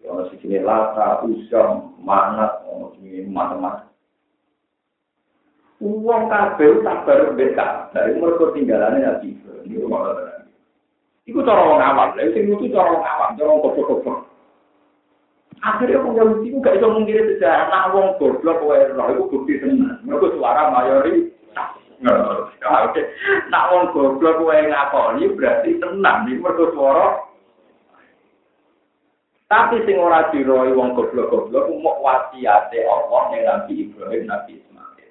Ya, di sini lata, usam, manat, ini macam-macam. Uang kabel sabar dari mereka tinggalannya Nabi Ini rumah Iku cara wong awam, lha sing itu cara awam. Akhirnya wong Yahudi gak iso mungkiri sejarah nak wong goblok wae iku bukti tenan. Mergo suara mayori Oke, nak wong goblok wae ngakoni berarti tenang iki mergo suara Tapi sing ora diroi wong goblok-goblok mok wasiate Allah ning Nabi Ibrahim Nabi Ismail.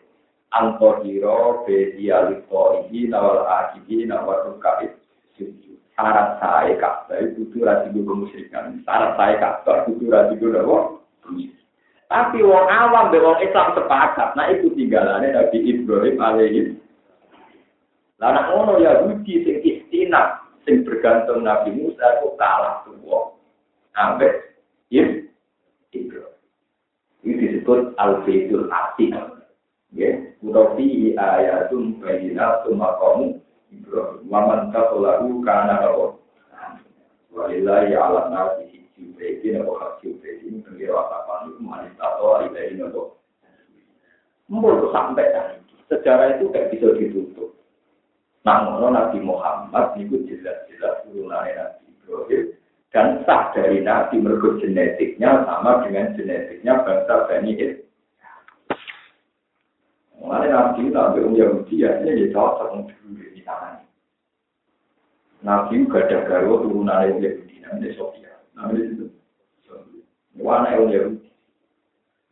Antohiro bedi alito ini nawal akibi nawal rukaib syarat saya Ka'bah itu kudu ra digo kemusyrikan. Syarat saya Ka'bah kudu ra digo apa? Tapi wong awam be wong Islam sepakat, nah itu tinggalane Nabi Ibrahim alaihi Lah nek ngono ya Yahudi sing istina sing bergantung Nabi Musa kok kalah tuwa. Ambek Ibrahim. Ini disebut Al-Baitul Atiq. Ya, utawa fi ayatun bayyinatun maqamu Ibrahim. Waman kasolahu kana apa? Walillahi ala nasi hijju bedi nabo hajju bedi ini pengira watapan itu manis tato alilahi nabo. Mbok sampai tadi. Sejarah itu kayak bisa ditutup. Namun Nabi Muhammad itu jelas-jelas turunannya Nabi Ibrahim dan sah dari Nabi mergo genetiknya sama dengan genetiknya bangsa Bani. Mengenai Nabi Nabi Um Yahudi ya ini cocok dulu tangan. Nabi juga ada garwa turunan Yahudi, namanya Sofia. Namanya itu. Wana yang Yahudi.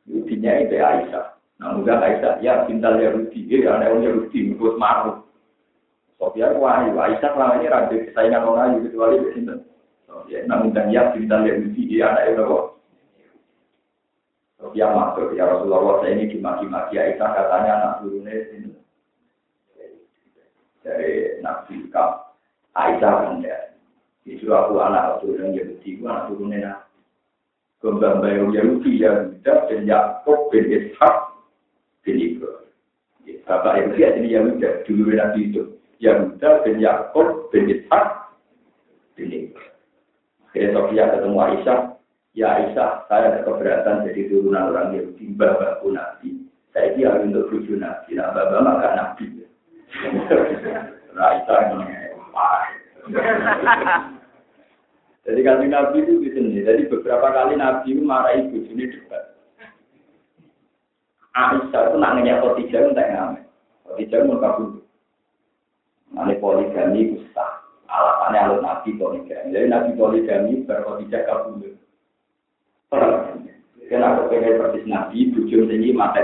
Yahudinya itu Aisyah. Namun gak Aisyah, ya pintal Yahudi. Ya ada yang Yahudi, ngikut maru. Sofia wahyu. Aisyah selama ini raja kesayangan orang Yahudi kecuali di sini. Namun dan ya pintal Yahudi, dia anak yang Yahudi. Sofia masuk, ya Rasulullah, saya ini dimaki-maki Aisyah katanya anak turunnya ini dari Nabi Kaf Aisyah kan ya itu aku anak yang Yahudi itu anak turunnya Nabi kembang bayang Yahudi yang tidak dan Yakob bin Ishak bin Bapak yang lihat ini Yahuda dulu Nabi itu. Yahuda bin Yakob bin Ishak bin Ibrahim. Akhirnya Sofia ketemu Aisyah. Ya Aisyah, saya ada keberatan jadi turunan orang Yahudi, bapakku Nabi. Saya kira untuk tujuh Nabi, nah bapak maka Nabi. Raisa Jadi kali Nabi itu di sini. Jadi beberapa kali Nabi itu marahi bujuni debat. Aisyah itu nak nanya Khadijah itu tak ngamen. Khadijah itu kabur. Nanti poligami itu sah. Alasannya alun Nabi poligami. Jadi Nabi poligami berkhadijah kabur. Kenapa pengen persis Nabi, bujum tinggi mata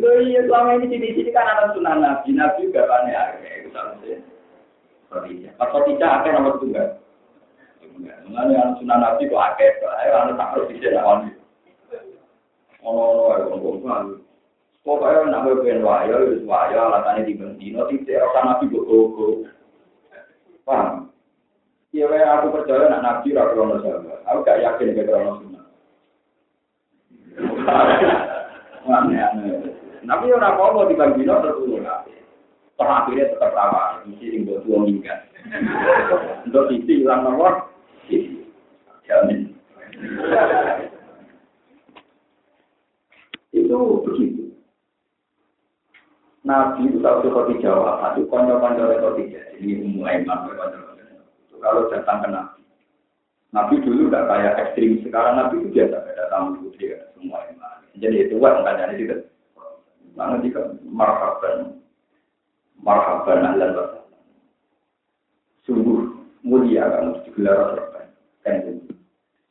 Loh iya selama ini di sini kan ada sunnah nabi, nabi juga ya, itu. Khadijah. Pas Khadijah akeh nomor. Mengenai anak sunnah nabi kok akeh, ayo anak tak harus bisa lawan. Ono ono ayo ngomong Pokoknya nak pengen wayo, wis wayo, alasannya di bentino, tidak usah nabi gogo-gogo. Paham? Iya, aku percaya nak nabi rakyat sahabat. Aku gak yakin ke krono sunnah. Aneh-aneh. Nabi ora apa-apa di Bambino tertulung nabi. Toh akhirnya tetap isi yang buat uang hingga. Untuk isi hilang nomor, isi. Jamin. itu begitu. Nabi itu tahu seperti Jawa, itu konco-konco seperti jadi mulai mampu Kalau datang ke Nabi, Nabi dulu tidak kayak ekstrim, sekarang Nabi itu biasa ada tamu putri, semua iman. Jadi itu wah, tanya itu. Mana jika marhaban, marhaban ahlan wa Sungguh mulia kamu digelar terbaik. Kan itu.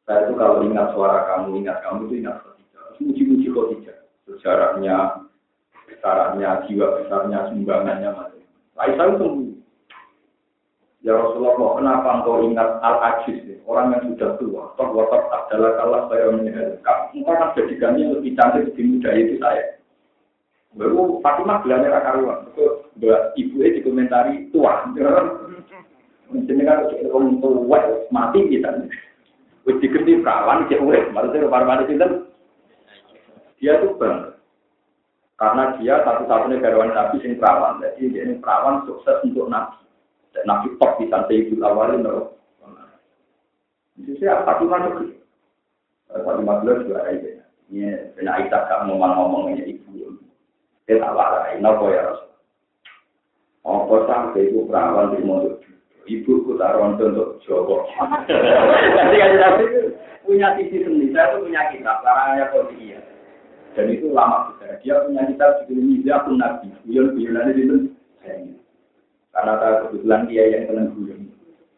Saya itu kalau ingat suara kamu, ingat kamu itu ingat Khadijah. Muji-muji Khadijah. Sejarahnya, besarnya, jiwa besarnya, sumbangannya macam. Aisyah itu sembuh. Ya Rasulullah, kenapa engkau ingat Al-Ajiz, orang yang sudah tua? Toh watak adalah kalah saya menyebut. Engkau kan jadikannya lebih cantik, lebih muda itu saya. Baru Fatimah bilangnya karuan. Ibu itu dikomentari tua. Jadi kan orang tua mati kita. Wis diganti perawan cek urip, maksudnya perawan itu dia tuh bang. Karena dia satu-satunya garwan Nabi sing perawan. Jadi dia ini perawan sukses untuk Nabi. Dan Nabi top di santai ibu awalin loh. Itu sih satu masuk. Satu masuk juga ada Ini benar Aisyah gak ngomong-ngomongnya ibu. Dia tak warai, nopo ya Rasul. Apa sampai itu perawan di motor Ibu ku taruhan untuk Joko. Jadi kan Nabi punya sisi sendiri, saya itu punya kitab, larangannya kodikia. Dan itu lama besar. Dia punya kitab judul Mizah pun Nabi. Guyon-guyonannya itu Karena saya kebetulan dia yang tenang guyon.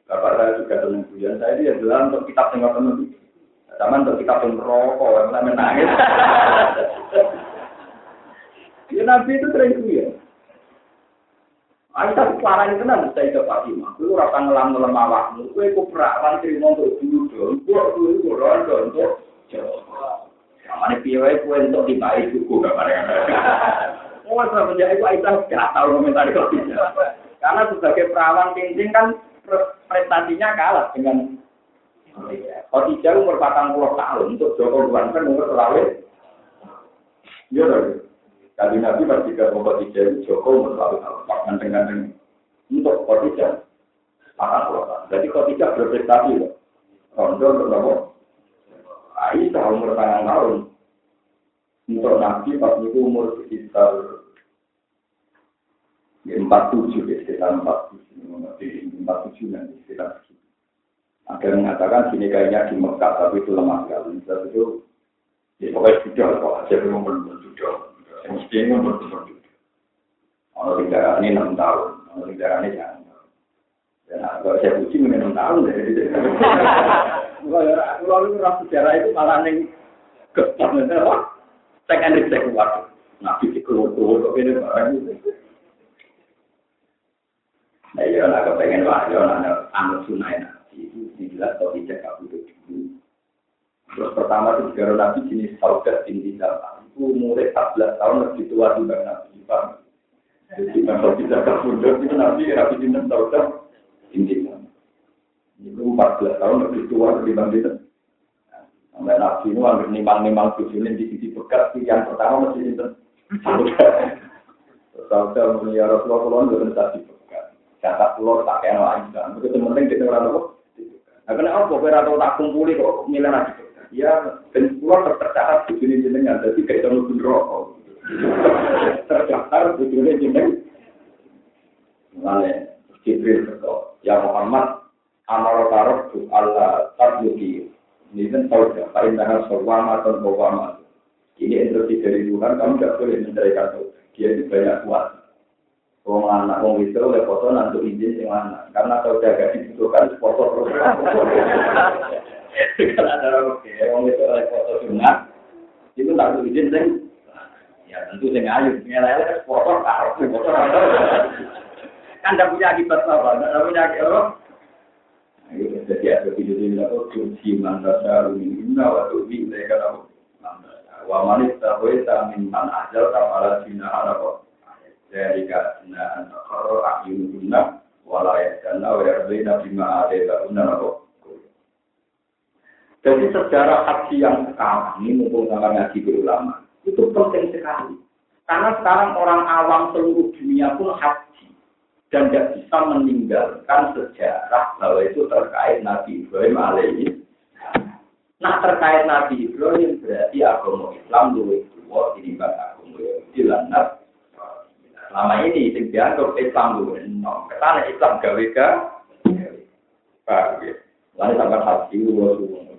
Bapak saya juga tenang guyon. Saya dia bilang untuk kitab yang tenang Sama untuk kitab yang rokok, yang menangis. Ya Nabi itu sering ya. Aisyah parah itu kan saya ke Fatimah. Lu rasa ngelam ngelam awakmu. Kue ku perawan terima untuk dulu dong. Kue dulu kue rondo untuk jawab. Kamane piye kue untuk dibai cukup kamane. Mau saya menjadi itu Aisyah gak tahu komentar itu. Karena sebagai perawan cincin kan prestasinya kalah dengan Khadijah umur 40 tahun untuk Joko Luan kan umur terlalu. Iya dong. Kali Nabi pasti ke Khadijah itu Joko selalu pak ganteng-ganteng untuk Khadijah akan keluar. Jadi Khadijah berprestasi loh. Rondo untuk nopo. Aisyah umur tangan tahun. Untuk Nabi pas itu umur sekitar empat tujuh ya sekitar empat tujuh empat tujuh nanti sekitar. Ada yang mengatakan sini kayaknya di Mekah tapi itu lemah sekali. Itu ya pokoknya sudah kok aja belum belum sudah. Mesti ini bertumbuh. Kalau ini enam tahun, kalau ini jangan. Dan kalau saya mungkin enam tahun dari itu. Kalau rasa sejarah itu malah neng kepan kan keluar. Nabi di keluar keluar kok ini barang itu. Nah, iya lah, kepengen wahyu, anak anak sunai nabi itu kalau dulu. Terus pertama itu negara nabi jenis saudat tinggi dalam umurnya 14 tahun lebih tua dibanding Nabi Pak. Jadi kalau kita kabundut itu Nabi Nabi Jinten tahu kan ini itu 14 tahun lebih tua dibanding Sampai Nabi itu hampir nimang-nimang tujuan di sisi bekas yang pertama masih Jinten. Saudara mulia Rasulullah itu tadi bekas. Kata pulau tak kena lagi kan. Begitu penting kita orang apa? Nah, kenapa? Tahu tak kumpuli kok milih lagi ya dan pulau tercatat tujuan jenengan jadi kayak kalau pun rokok tercatat tujuan jenengan Mulai Jibril berkata, ya Muhammad, amal tarok tu Allah tabluki. Ini kan tahu ya, paling tangan sorwama atau bawama. Ini instruksi dari Tuhan, kamu tidak boleh menceraikan. Dia itu banyak kuat. Wong anak wong itu oleh foto nanti izin sing anak. Karena tahu jaga dibutuhkan foto terus. Kalau ada oke, orang itu oleh foto sunat, itu perlu izin sing. Ya tentu sing ayu, ngelele foto harus foto Kan tidak punya akibat apa, tidak punya akibat. Jadi ada video ini aku kunci mandasa rumina waktu ini mereka tahu. Wa manis tahu min man ajal jina apa. Dari karena anak karo akyun guna walaya dan awal bina bima ada tak guna apa. Jadi sejarah haji yang sekarang ini mumpung sama ngaji ulama itu penting sekali. Karena sekarang orang awam seluruh dunia pun haji dan tidak bisa meninggalkan sejarah bahwa itu terkait Nabi Ibrahim alaihi. Nah terkait Nabi Ibrahim berarti agama Islam dulu itu ini kan agama Yahudi lantas Selama ini yang dianggap Islam dulu, no. Kesana Islam gawe ga, Pak, Lalu sampai haji,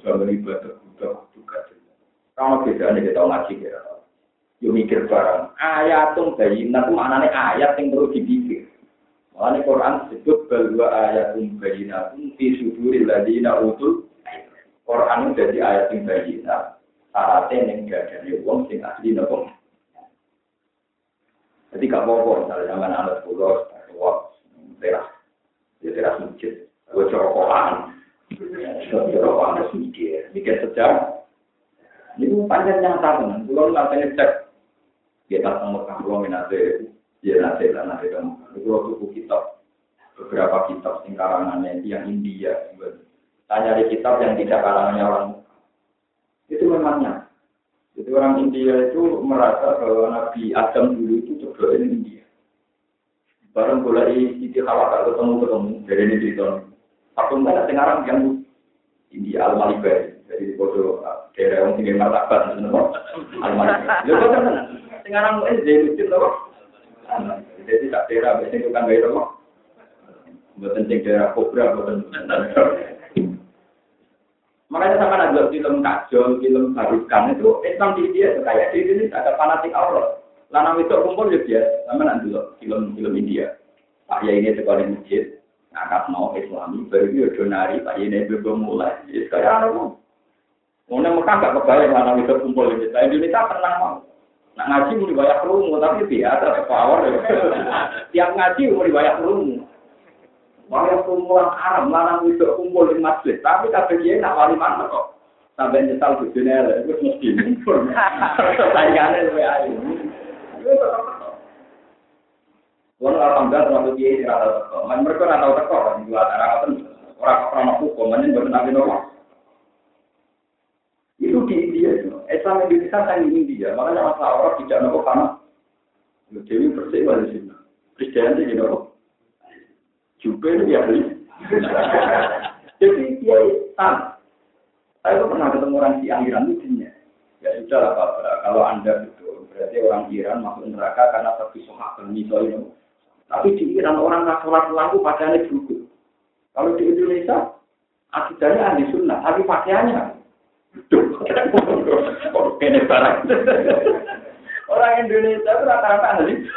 jangan ibadah budak juga. Kalau bedanya kita tahu ngaji ya. Yo mikir barang. Ayat tuh bayi, nanti mana nih ayat yang perlu dipikir. Makanya Quran disebut bahwa ayatum bayinatun fi suduril ladina utul Quran jadi ayat yang bayinat syaratnya yang gak ada wong sing asli nopo. Jadi gak apa-apa misalnya zaman anak pulau, tua, teras, ya teras masjid, gue corokokan, corokokan mikir, mikir sejak. Ini panjang nyata teman, pulau nanti ngecek, kita sama pulau minate, ya nanti lah nanti kamu, pulau tuku kitab, beberapa kitab sing karangannya yang India, tanya di kitab yang tidak karangannya orang. Itu memangnya jadi orang India itu merasa bahwa Nabi Adam dulu itu ini India. Barang mulai Siti Hawa kalau ketemu ketemu dari ini cerita. Satu mana sekarang yang India Al Malibai. Jadi foto daerah yang tinggi martabat Al Malibai. Ya kok kan sekarang eh jadi lucu loh. Jadi tak daerah biasanya bukan gaya loh. Bukan daerah kobra, bukan. Makanya sama ada film kajol, film barukan itu Islam di India itu kayak di sini ada fanatik Allah. Lana itu kumpul ya sama nanti loh film-film India. Pak ya ini sekolah masjid, ngangkat mau Islami, baru dia donari, Pak ya ini belum mulai. Jadi kayak apa? Mau Mekah gak kebayang lana itu kumpul di Indonesia. Indonesia pernah mau. Nah ngaji mau dibayar kerungu, tapi biasa, power. Tiap ngaji mau dibayar kerungu. Walau kumpulan Arab, lanang itu kumpul di masjid. Tapi kabeh dia nak wali mana kok. Sampai nyesal di dunia, itu mesti kumpul. Sayangannya lebih ayu. Wong alhamdulillah termasuk dia ini rata teko. Man mereka rata teko kan di luar arah kan orang orang hukum, mana baru nabi normal. Itu di India itu. Islam Indonesia kan di India. Makanya masalah orang tidak nopo karena Dewi bersih wali sini. Kristen itu nopo. Juga itu ya. Jadi dia tan. Saya tuh pernah ketemu orang di Iran lucunya. Ya sudah lah Pak, kalau Anda betul, berarti orang Iran masuk neraka karena tapi sohak misalnya. Tapi di Iran orang nggak sholat lampu padahal juga. Kalau di Indonesia, akidahnya ahli sunnah, tapi pakaiannya. Kene barang. Orang Indonesia itu rata-rata ahli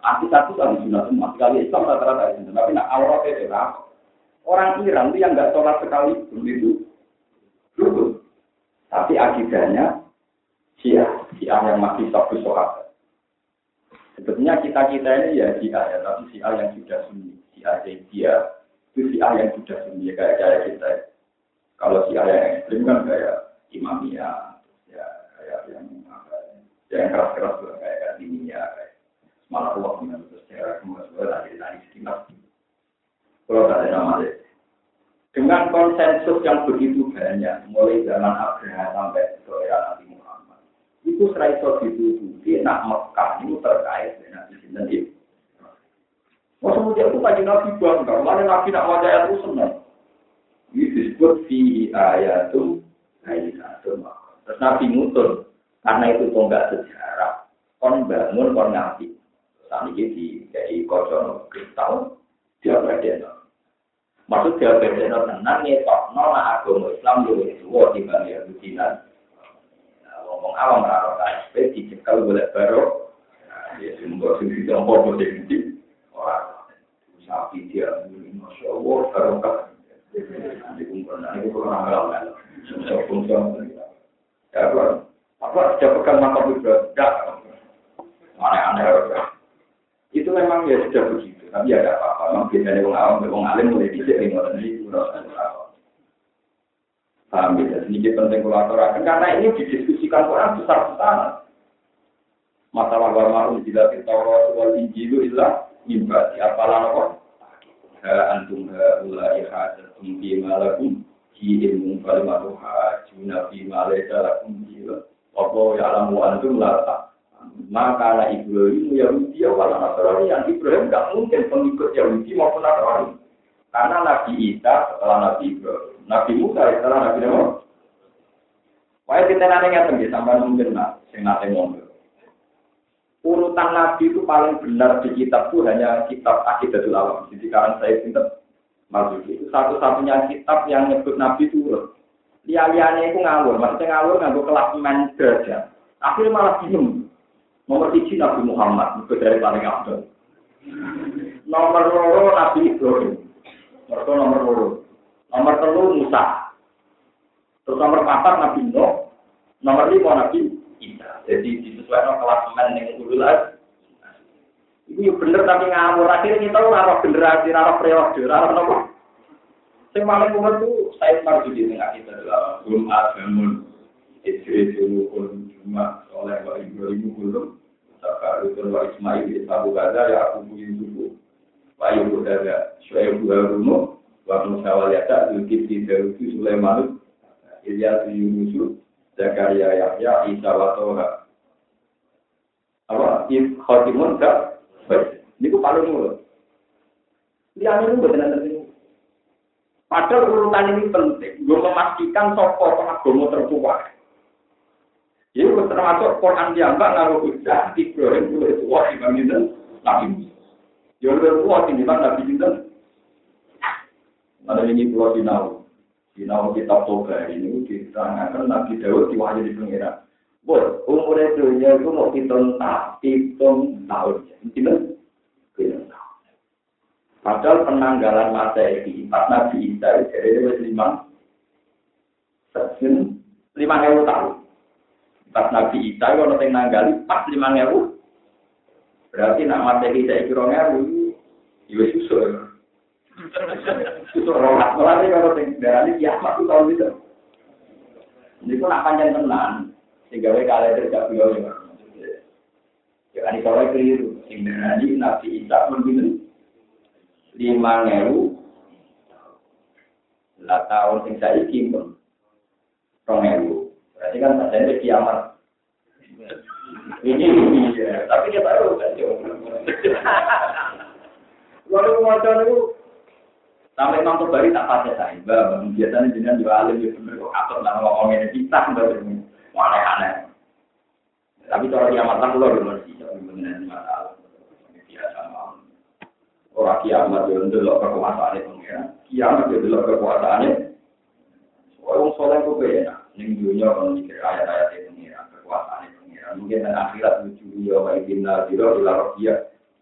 Aku satu ahli sunnah semua, sekali Islam rata-rata ahli sunnah, tapi nak awal itu Orang Iran itu yang nggak sholat sekali begitu dulu. Tapi akidahnya Syiah, Syiah yang masih satu sholat. Sebetulnya kita-kita ini ya Syiah ya, tapi Syiah yang sudah sunni, Syiah dia itu Syiah yang sudah sunni, ya, kayak kayak kita. Kalau Syiah yang ekstrim kan kayak Imamiyah, ya kayak yang yang keras-keras kayak Diniyah, kayak malah waktu yang sejarah kemudian dari dari sekitar. Kalau ada nama dengan konsensus yang begitu banyak, mulai zaman Abraham sampai ke era Nabi Muhammad, itu serai so ditutupi, nak Mekah itu terkait dengan Nabi Sinten itu. Kemudian itu kaji Nabi bangga, mana Nabi nak wajah itu senang. Ini disebut fi ayatum ayatum. Terus Nabi mutul, karena itu tonggak sejarah, kon bangun, kon ngapi. Saat ini dari kocok kristal, dia berada Maksud dia beda tenang ngetok nona agama Islam yo tua di bang Yahudi dan ngomong awam raro KSP dicekal boleh baru ya sumber sisi tombol boleh di orang sapi dia masya Allah baru kan di kumpul nanti kurang ngalah kan. Ya apa? Apa? Sudah pegang makam itu tidak mana aneh itu memang ya sudah begitu tapi ada apa-apa, memang biasanya orang awam, orang alim mulai nih, ngotot ini, Paham ya, sedikit penting kolaborasi. Karena ini didiskusikan orang besar-besaran. Masalah warma unjila kita orang wal injilu ilah imbati apalah apa? Ha antum ha ulai hajatum fi malakum fi ilmu kalimatu hajuna fi malaika lakum jila. Apa ya alamu antum la maka anak Ibrahim Yahudi wala Nasrani yang Ibrahim tidak mungkin pengikut Yahudi maupun Nasrani. Karena Nabi Isa setelah Nabi Ibrahim, Nabi Musa setelah Nabi Nabi. Wah kita nanti ngerti sampai mungkin nak, sing ngomong. Urutan Nabi itu paling benar di kitab itu hanya kitab Akidatul Alam. Jadi sekarang saya pinter masuk itu satu-satunya kitab yang nyebut Nabi itu. Lia-lianya itu ngawur, maksudnya ngawur nganggur kelas men Akhirnya malah bingung. Nomor tiga Nabi Muhammad, itu dari paling abdul. Nomor loro Nabi Ibrahim. Mereka nomor loro. Nomor telu Musa. Terus nomor empat Nabi Nuh. Nomor lima Nabi Isa. Jadi disesuaikan kelas men yang ulul Ini bener tapi ngawur. Akhirnya kita ora generasi, ora periode, ora nopo. Sing paling umur itu saya marjudi tengah kita adalah belum agamun. Istri dulu pun cuma oleh Pak Ibrahim belum. Rukun wa Ismail di Sabu Gaza ya aku punya dulu. Pak Ibu Gaza, Syuaib Buharumu, wa Musa wal Yata, Zulkifli Darudu Sulaiman, Ilyas Yunusu, Zakaria Yahya, Isa wa Toha. Apa? Khotimun gak? Baik. Ini ku paling mulut. Lihat ini buat nanti. Padahal urutan ini penting. Gue memastikan soko pengagama tertua. Jadi termasuk Quran diambak ngaruh hujah Ibrahim boleh tua Imam Jinten Nabi Ya lebih tua timbang Nabi Jinten. Ada ini pulau Sinau. Sinau kitab Toga ini diterangkan Nabi Dawud diwahyu di pengira. Bos, umurnya dunia itu mau hitung tak hitung tahun. Hitung tahun. Padahal penanggalan Masehi pas Nabi Isa jadi itu lima lima ribu tahun. Pas Nabi Isa kalau nanti nanggali pas lima ribu. Berarti nak Masehi saya kira ribu. Iya susul. Susul rolas. Malah kalau nanti darah ini kiamat itu tahun itu. Ini pun nak panjang tenan. Sehingga mereka kalian tidak beliau ya. Ya kan itu keliru. Sehingga nanti Nabi Isa pun lima ngewu lah tahun sing saya pun rong ngewu berarti kan tak ada kiamat. Ini iya tapi dia tahu kan lalu macam itu sampai nonton bari tak pasti saya. Bah biasanya jenengan juga alim ya bener. Kok atur nama ngomongnya kita mbak aneh aneh tapi kalau kiamat kan lo belum sih benar masalah. Orang kiamat itu delok kekuasaannya pengiran. Kiamat itu delok kekuasaannya. Orang soleh itu beda. Ning dunia kalau mikir ayat-ayat itu pengiran, kekuasaannya pengiran. Mungkin dan akhirat lucu ya, wa ibinna biro ila rohiyah.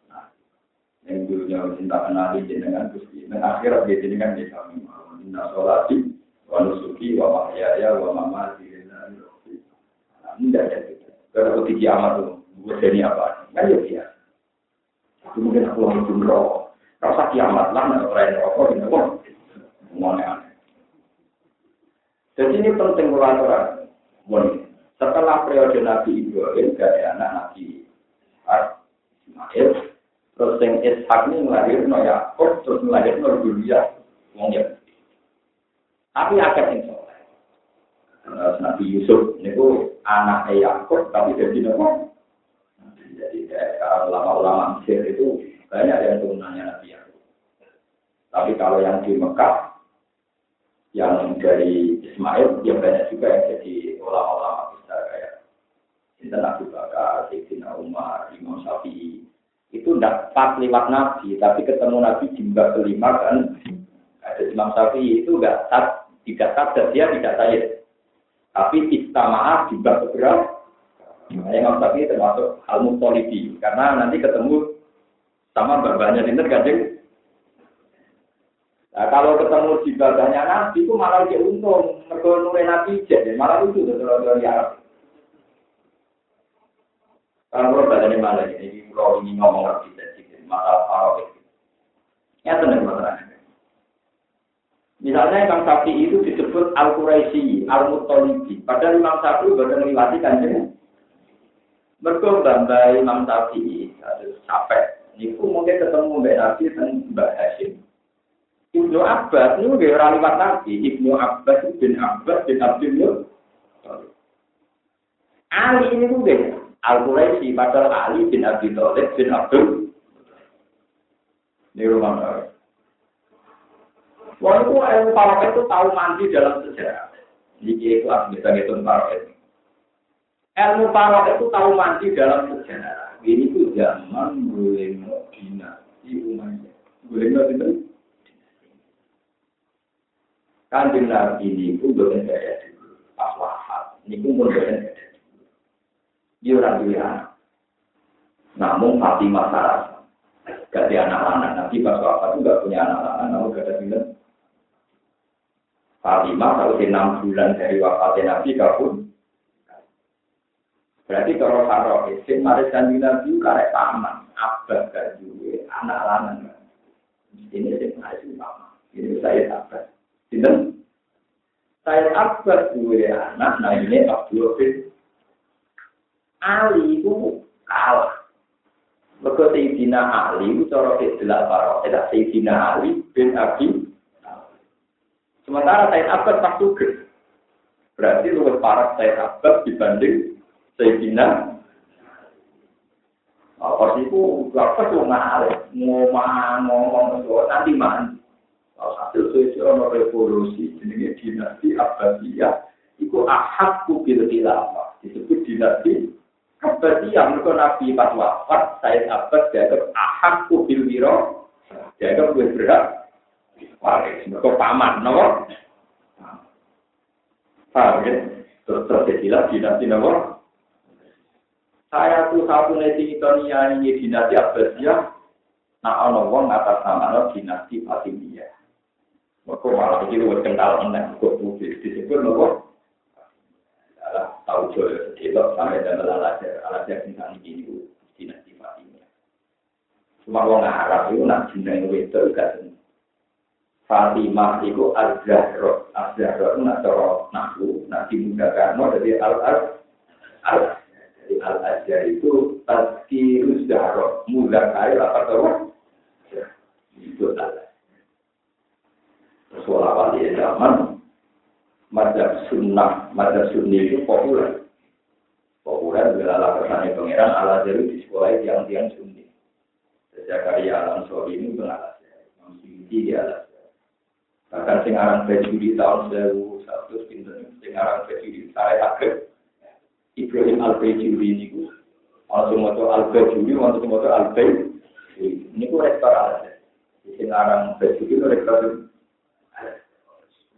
Nah, yang dunia cinta kenali jenengan gusti. Dan akhirat dia jenengan di kami. Inna sholati, wa nusuki, wa mahyaya, wa mamati. Nah, ini tidak ada. Kalau kiamat itu, buat ini apa? Kan ya biasa. Itu mungkin aku langsung jumroh. Rasa kiamat lah, nggak orang rokok, ini kok. aneh Jadi ini penting ulama Setelah periode Nabi Ibrahim, dari anak Nabi Ismail, terus yang Ishak ini melahirkan Yakub, terus melahirkan Dulia, wong ya. Tapi akad yang soleh. Nabi Yusuf ini anak Yakub, tapi jadi nopo. Jadi ulama-ulama Mesir itu banyak yang turunannya Nabi Yakub. Tapi kalau yang di Mekah, yang dari Ismail, dia banyak juga yang jadi ulama-ulama besar kayak Sinten Abu Bakar, Sayyidina Umar, Imam Syafi'i. Itu tidak pas lewat Nabi, tapi ketemu Nabi mbak kelima kan. Ada Imam Syafi'i itu enggak sat, tidak sadar, dia tidak saya. Tapi istamaah di mbak keberapa. Makanya Imam Syafi'i termasuk al-mutolibi, karena nanti ketemu sama bapaknya Sinten Kanjeng. Nah, kalau ketemu di bapaknya Nabi itu malah dia untung. Mereka nure Nabi jadi malah itu kalau dari Arab. Kalau badannya malah ini, kalau ini ngomong lagi jadi masalah Arab. Ya tenang masalahnya. Misalnya Imam Sapi itu disebut Al-Quraisy, Al-Muttalibi. Padahal Imam Sapi baru melewati kanjeng. Mereka bambai Imam Sapi, sampai Niku mungkin ketemu Mbak Nabi dan Mbak Hashim. Ibnu Abbas ini juga orang lewat Nabi. Ibnu Abbas bin Abbas bin Abdul Ali ini juga Al Quraisy padahal Ali bin Abi Thalib bin Abdul. Ini rumah Nabi. Walaupun ilmu para itu tahu mandi dalam sejarah. Jadi itu bisa ngitung itu. Ilmu para itu tahu mandi dalam sejarah. Ini tuh zaman boleh Dina di Umayyah. Boleh itu? Kanjeng Nabi ini pun boleh saya dulu. Pas wafat. Ini pun boleh saya dulu. Dia orang dia. Namun Fatimah Sarasa. Gak ada anak anak. Nanti pas wafat itu gak punya anak anak. Namun gak ada bilang. Fatimah kalau enam bulan dari wafatnya Nabi kabur. Berarti kalau Farouk itu mari janji Nabi karek paman, abah gak anak lanang. Ini sih masih paman. Ini saya abah. Sinten? Saya abah dua anak. Ini Abdul bin Ali itu kalah. Mereka Sayyidina Ali itu cara istilah Farouk. Tidak Sayyidina Ali bin Abi Sementara Said Abbas tak suka. Berarti parah Said Abbas dibanding Sayyidina sih itu apa tuh ngalih ngomong ngomong nanti mandi hasil sosial revolusi jadi dinasti Abbasiyah. Itu ahad kubil khilafah disebut dinasti Abbasiyah. Mereka Nabi pas wafat Said Abbas dianggap ahad kubil wiro dianggap gue berat waris mereka paman nopo? Paham ya? Terus terjadilah dinasti nopo? Saya tuh satu neti itu nyanyi dinasti Abbasiyah, nah ono wong atas nama dinasti Fatimiyah. Mereka malah begitu kental enak, kok putih disebut nopo. Adalah tahu jual sedelok sampai dan belajar belajar tentang ini itu tidak sifatnya. Cuma kalau Arab itu nak jinak itu itu enggak. Fatimah itu azharo azharo nak toro naku nak dimudahkan mau jadi al al al jadi al azhar itu tadi uzharo mudah kali lapar toro itu adalah sekolah wali zaman madhab sunnah madhab sunni itu populer. Populer bila kesannya pangeran al ajar di sekolah yang tiang sunni. Sejak karya alam sore ini benar masih di alas bahkan sing aran di tahun 1100 pinten sing aran di saya akhir Ibrahim Al-Bajuri ini ku. Langsung moto Al-Bajuri, langsung moto Al-Bajuri. Ini ku rektor sini orang Bajuri itu rektor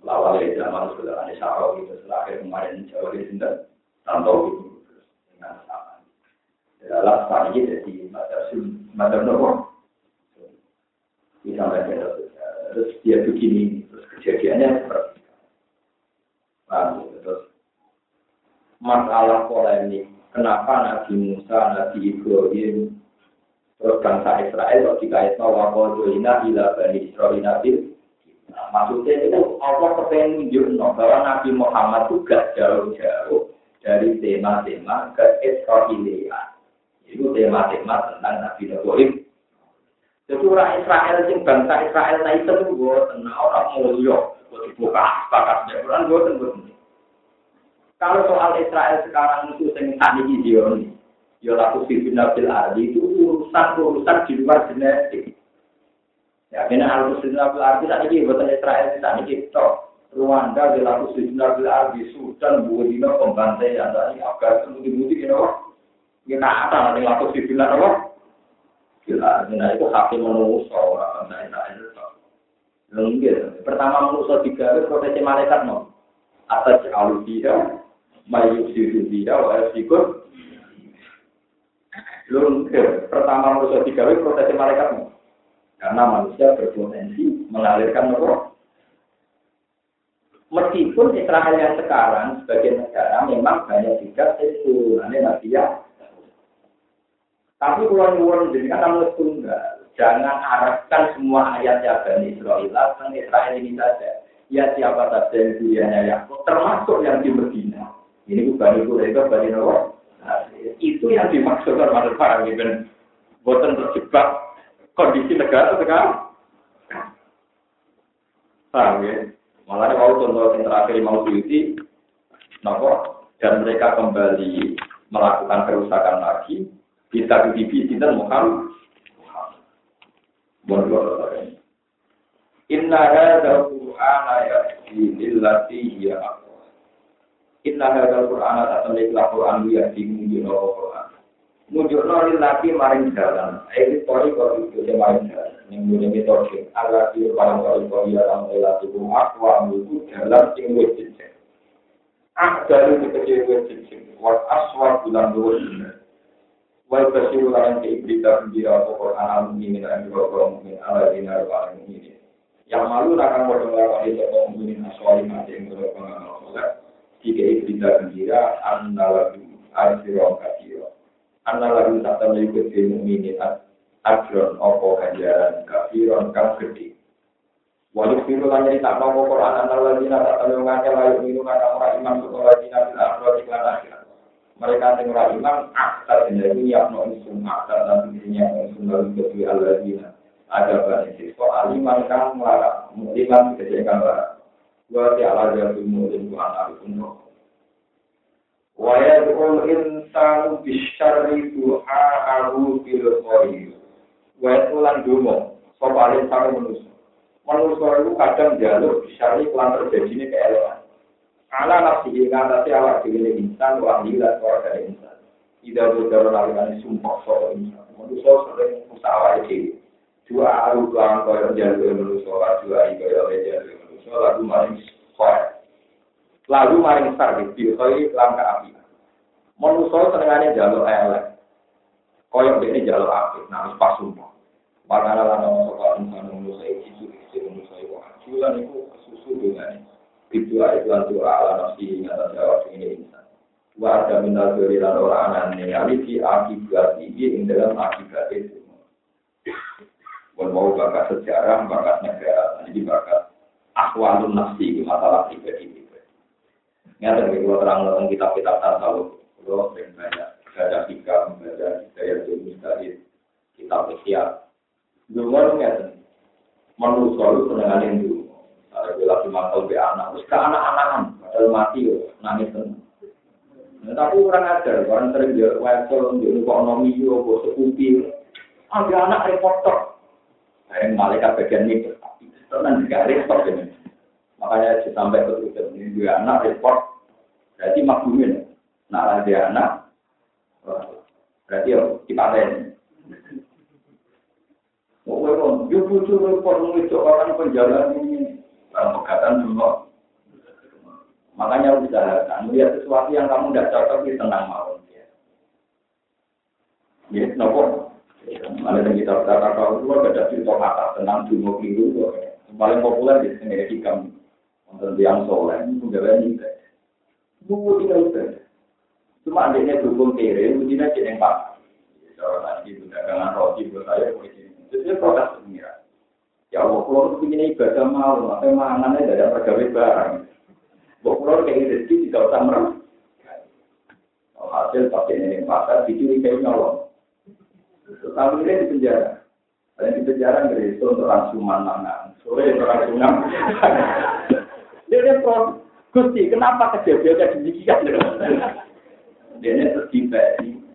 lawal ya zaman sudah ada syarau gitu. Setelah akhir kemarin jauh di sini, tanpa gitu. Dengan sama. Saat ini jadi macam macam nopo. Bisa mereka terus dia begini, terus kejadiannya seperti itu. Paham, terus masalah polemik. Kenapa Nabi Musa, Nabi Ibrahim, terus bangsa Israel kok dikaitkan kodoina ila bani Israel Nabi. Nah, maksudnya itu Allah kepengen menunjukkan bahwa Nabi Muhammad itu gak jauh-jauh dari tema-tema ke Israelian. Itu tema-tema tentang Nabi Ibrahim. Jadi orang Israel, sing bangsa Israel, nah itu gue tenang orang mulia, gue dibuka, sepakat, orang gue tenang. Kalau soal Israel sekarang itu sing tani Zion, ya laku sifin nabil ardi itu urusan urusan di luar genetik. Ya, karena al muslim nabil ardi tadi ini buatan Israel tadi kita Rwanda di laku sifin nabil ardi Sudan buatino pembantaian tadi Afghanistan bukti-bukti gitu. Kita apa nanti laku sifin nabil Gila, nah itu hati manusia orang Israel itu. Lengkir. Pertama manusia tiga proteksi malaikat no. Atas alusia, mayu siru dia wa sikut lurun pertama manusia digawe proses malaikat karena manusia berpotensi mengalirkan roh. Meskipun Israel yang sekarang sebagai negara memang banyak juga turunannya Nabi ya. Tapi kalau nyuwun jadi kata tunggal jangan arahkan semua ayat ya Bani Israel tentang Israel ini saja. Ya siapa saja yang dunianya yang termasuk yang di Medina? Ini bukan itu, itu bani itu yang dimaksudkan pada para gitu. Buatan terjebak kondisi negara sekarang. Paham ya? Malah mau contoh yang terakhir mau diuti, nopo, dan mereka kembali melakukan kerusakan lagi, kita di TV dan Muhammad. Inna hadza Qur'ana yahdi lillati hiya Inna hadzal Qur'ana tak temui Quran ya bingung di Quran. Mujurno lagi maring jalan. Ini kori kori itu dia maring jalan. Yang punya metode. Allah di paling kori kori dalam elah itu akwa itu jalan sing cincin. Ah dari kecil wis. Wat aswa bulan dua Wa basiru lan ke berita gembira apa Quran al mukminin lan boro mukmin ala dinar wa mukminin. Yang malu akan lawan itu kaum mukminin aswali mati yang boro pengamal soleh. Jika berita gembira annalagu arsiron kasiro. Annalagu tak tahu ikut di mukminin ajron opo ganjaran kafiron kang gede. Walau firu lan nyerita nopo Quran annalagu tak tahu ngake layu minum kang ora iman sekolah dina bil akhirat iklan akhirat. mereka yang ora iman aktar jenenge nyapno insun aktar dan jenenge insun lalu kedui alladzina ada banyak siswa aliman kang melarang muliman kejadian lara wa ta'ala jatuh mulim wa arifun wa yad'ul insanu bisyarri duha'ahu bil khair. Wa yad'ulan dumo sapa insan manusia manusia itu kadang jalur bisyarri kelan ini keelewan ala nafsi ing ngatasi awak dhewe insan wa ahli lan dari insan. Ida bodoro lakukan sumpah soal insan. Manusia sering usaha dhewe. Dua aru kelan kaya jalur manusia dua kaya jalur manusia lagu maring soal lagu maring sar di kaya lan api manusia senengane jalur elek kaya dene jalur api nah pas sumpah Makanya lah nama soal insan manusia itu, itu manusia itu, jualan itu susu dengan itu adalah doa ala nafsi jawab ini insan. Wa ada minal dari lan orang anane di akibat ini ing dalam akibat itu. Wal mau bakat sejarah, bakat negara, jadi bakat akwalun nafsi masalah pribadi. Nyata bagi kalau terang tentang kitab-kitab tasawuf, kalau sering banyak baca hikam, baca hidayah mustahil, kitab ikhya. Dulu nyata, manusia itu senengan dulu. Ada lagi mangkal be anak, terus ke anak-anakan, padahal mati yo, nangis tenang. Nah, tapi orang ajar, orang sering dia wesel, dia ekonomi yo, bos sekupi, ada anak reporter, yang malaikat bagian itu, tenang juga report ini. Makanya sampai ke Twitter ini dua anak report, berarti maklumin. Nah, ada anak, berarti yo dipaten. Oh, yo butuh report itu orang penjalan ini pegatan dulu. Makanya usahakan melihat sesuatu yang kamu tidak cocok di tenang mau. Ya, nopo. Ada yang kita kata kalau itu ada cerita kata tentang dulu keliru. Paling populer di sini hikam tentang yang soleh gak ini. Bu tidak itu. Cuma adanya dukung kiri, mungkin aja yang pak. Kalau itu dagangan roti buat saya, itu protes pengira. Ya Allah, kalau begini ibadah mau, maka mangannya dari pegawai barang. Bok kalau kayak rezeki tidak usah merem. Hasil pakai ini pasar, dicuri kayak nyolong. Tapi ini di penjara. Dan di penjara dari itu untuk rangsuman mangan. Sore untuk rangsuman. Dia dia pro, Gusti, kenapa kejadian demikian? Dia ini tertiba,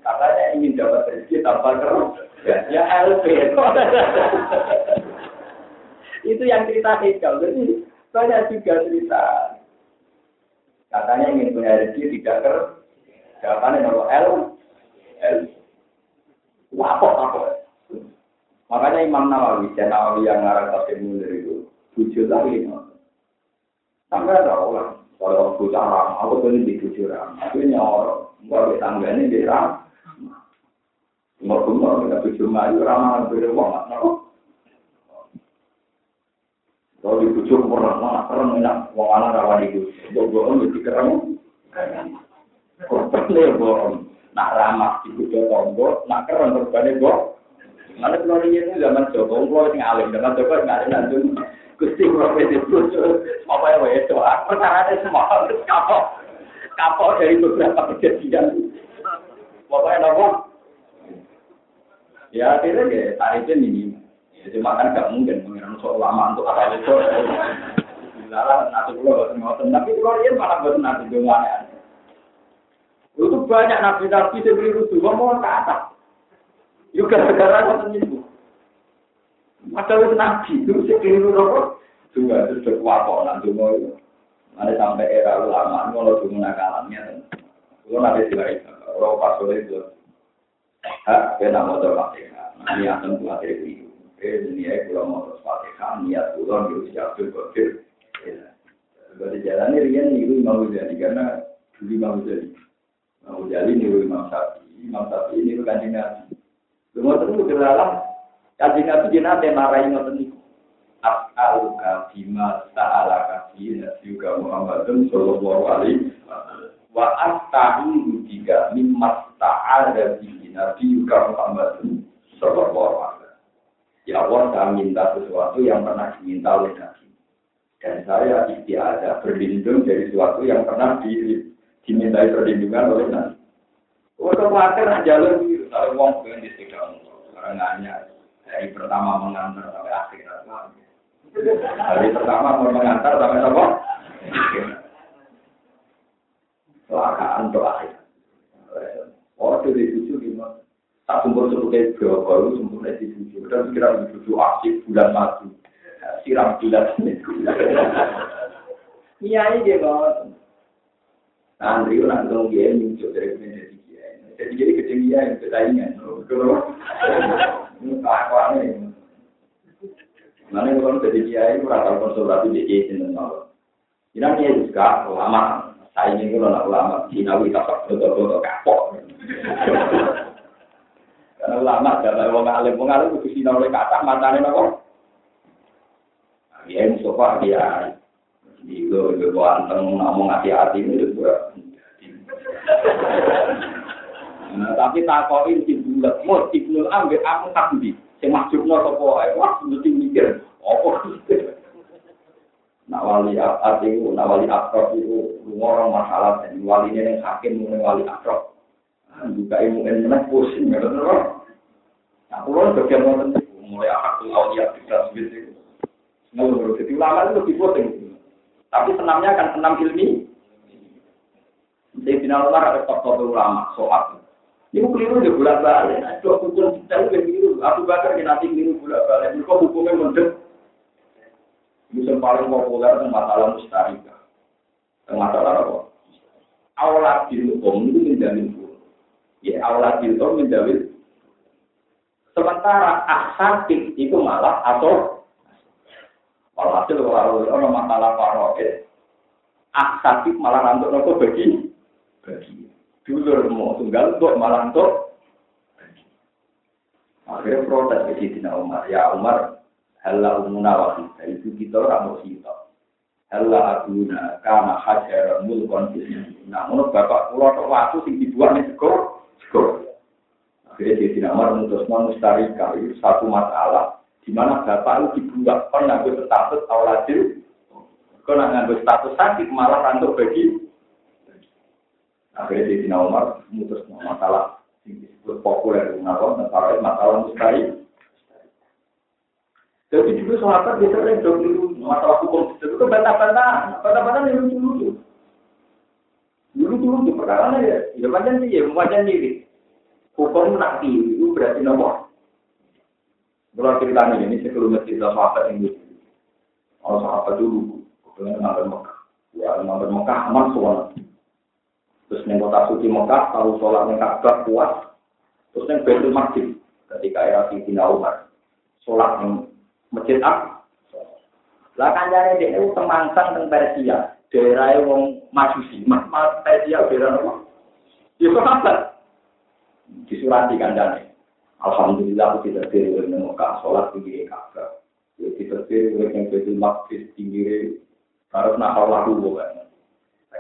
katanya ingin dapat rezeki tanpa keruh. Ya, LP. Itu yang cerita Hegel. Jadi banyak juga cerita. Katanya ingin punya rezeki tidak ker. Jawabannya nomor L. L. Apa apa? Makanya Imam Nawawi, dan Nawawi yang ngarang tafsir munir itu, tujuh lagi. Sampai ada orang, kalau aku cara, aku tuh di tujuh orang, aku nyawa, nggak tangga ini di ram. Mau-mau, kita tujuh maju, ramah, beruang, Kalau dibujuk pernah mana keren enak, wong anak rawan itu, bohong jadi keren. Korban nih bohong, nak ramah dibujuk tombol, nak keren korbannya bohong. Mana kalau ini zaman Joko, kalau ini alim, zaman Joko nggak ada nanti. Gusti bujuk, apa ya semua kapok, kapok dari beberapa kejadian. Nopo. Ya akhirnya ya tarifnya minimum. Jadi makan gak mungkin mengira lama untuk apa itu. Nanti tapi malah nanti dengan Itu banyak nabi-nabi yang beri rusuh, mau ke atas. Yuk gara-gara ngoten. Padahal itu nabi, itu sekeliru rokok. Juga itu sudah kuapok nanti mau itu. Ada sampai era ulama, kalau cuma nakalannya. Kalau nanti silahkan, kalau pas oleh itu. Hak, kena mau terpakai. Ini akan buat itu ini ya kalau mau terus pakai niat pulang di usia berkotir. Berarti jalan ini rian niru mau jadi karena dulu mau jadi mau jadi niru Imam Syafi'i Imam Syafi'i ini kanjeng Nabi. Lumut itu gelalah kanjeng Nabi jenate marahi ngoten niku. As'aluka bima ta'alaka fi nabiyyika Muhammadun sallallahu alaihi wasallam. Wa asta'idu bika mimma ta'ala bihi nabiyyika Muhammadun sallallahu alaihi wasallam. Ya Allah, saya minta sesuatu yang pernah diminta oleh Nabi. Dan saya istiadah berlindung dari sesuatu yang pernah di, dimintai perlindungan oleh Nabi. Untuk khawatir jalur kalau uang bukan di sekitar orang nanya dari pertama mengantar sampai akhir. Hari pertama mengantar sampai apa? Kelakaan untuk akhir. Oh, itu di tujuh lima. Tak sumber suku kayak berapa lu sumber di tujuh. Dan kira tujuh asik bulan madu. Siram bulan ini. Iya ini dia banget. Santri orang dong dia muncul dari menjadi dia. Jadi jadi kecil dia yang persaingan. Kalau ini apa nih? Mana kalau jadi dia itu rata konsultasi di dia itu nol. Ini dia juga ulama. Saya ini kalau nak ulama Cinawi tak betul-betul kapok. Karena ulama dalam wong alim wong alim kudu sinau oleh kata matane napa? Ya Mustafa dia di lo yo anteng ngomong hati-hati itu juga. Nah, tapi takoki di bulat, mau ibnul ambil aku tak di, sing masukno sapa wae, wah mesti mikir, apa Nak wali ati ku, nak wali akrab itu, orang masalah, dan wali ini yang hakim, yang wali akrab. Juga ilmu yang menang pusing, ya betul Nah, pulau bagian nonton mulai akal aulia bisa seperti itu. Ngeluh, jadi ulama itu lebih penting. Tapi senamnya akan senam ilmi. Final Umar ada tokoh ulama soal. Ini keliru di bulan balik. Itu hukum kita itu keliru. Aku bakar nanti keliru bulan balik. Mereka hukumnya mendek. Musim paling populer itu masalah mustarika. Masalah apa? Awlat hukum itu menjamin Ya, awlat hukum menjamin Sementara aksatik itu malah atau Walhasil kalau ada masalah paroid, aksatik malah nantuk nopo bagi bagi. Dulur mau tunggal untuk malah untuk Akhirnya protes ke Sidina Umar. Ya Umar, halla umuna wahida. Itu kita orang mau kita. Halla aguna karena hajar mulkon menurut bapak pulau waktu sing dibuat nih skor, skor. Akhirnya dia tidak mau memutus mustarika itu satu masalah di mana bapak itu dibuat kon ngambil status awladil, kon ngambil status sakit malah rantuk bagi. Akhirnya dia tidak mau memutus masalah yang disebut populer kenapa masalah masalah mustahil. Jadi dulu sahabat bisa sering dulu masalah hukum itu itu bantah-bantah, bantah-bantah yang lucu-lucu. Dulu-dulu perkara ya, ya macam sih ya, macam diri. Hukum nak itu berarti nomor. Kalau cerita ini, ini sebelum cerita sahabat ini. Kalau sahabat dulu, kemudian ngambil Mekah. Ya, ngambil Mekah aman soal. Terus yang kota suci Mekah, kalau sholat yang Ka'bah kuat. Terus yang Baitul Maqdis, ketika era Sayyidina Umar. Sholat yang masjid apa? Lah kanjane dia itu temangsang teng Persia, daerah wong Majusi, Mas Persia daerah apa? Ya sahabat disurati kandane. Alhamdulillah aku tidak diri oleh Mekah sholat di Ka'bah. Ya tidak diri oleh yang betul maksis tinggi harus nakal lalu bukan.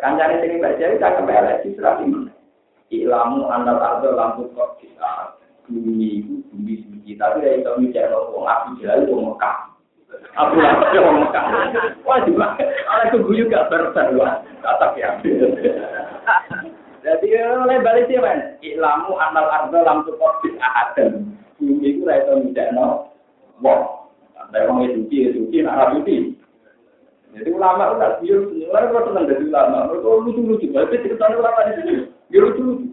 Kancane sing baca itu tak kembali disurati mana? Ilamu anal ardo lampu kok bisa bumi itu bumi suci tapi dari itu bicara wong aku jalan wong Mekah. Aku lagi wong Mekah. Wah juga, ada keguyu gak bersan kata ya. Jadi oleh balik sih kan, ilamu anal ardo lam tukor bis ahadan. Bumi itu rasa tidak no, wah, ada orang itu suci, suci, nak suci. Jadi ulama udah biar sebenarnya kalau senang jadi ulama, mereka lucu lucu. Tapi cerita ulama di sini, dia lucu lucu.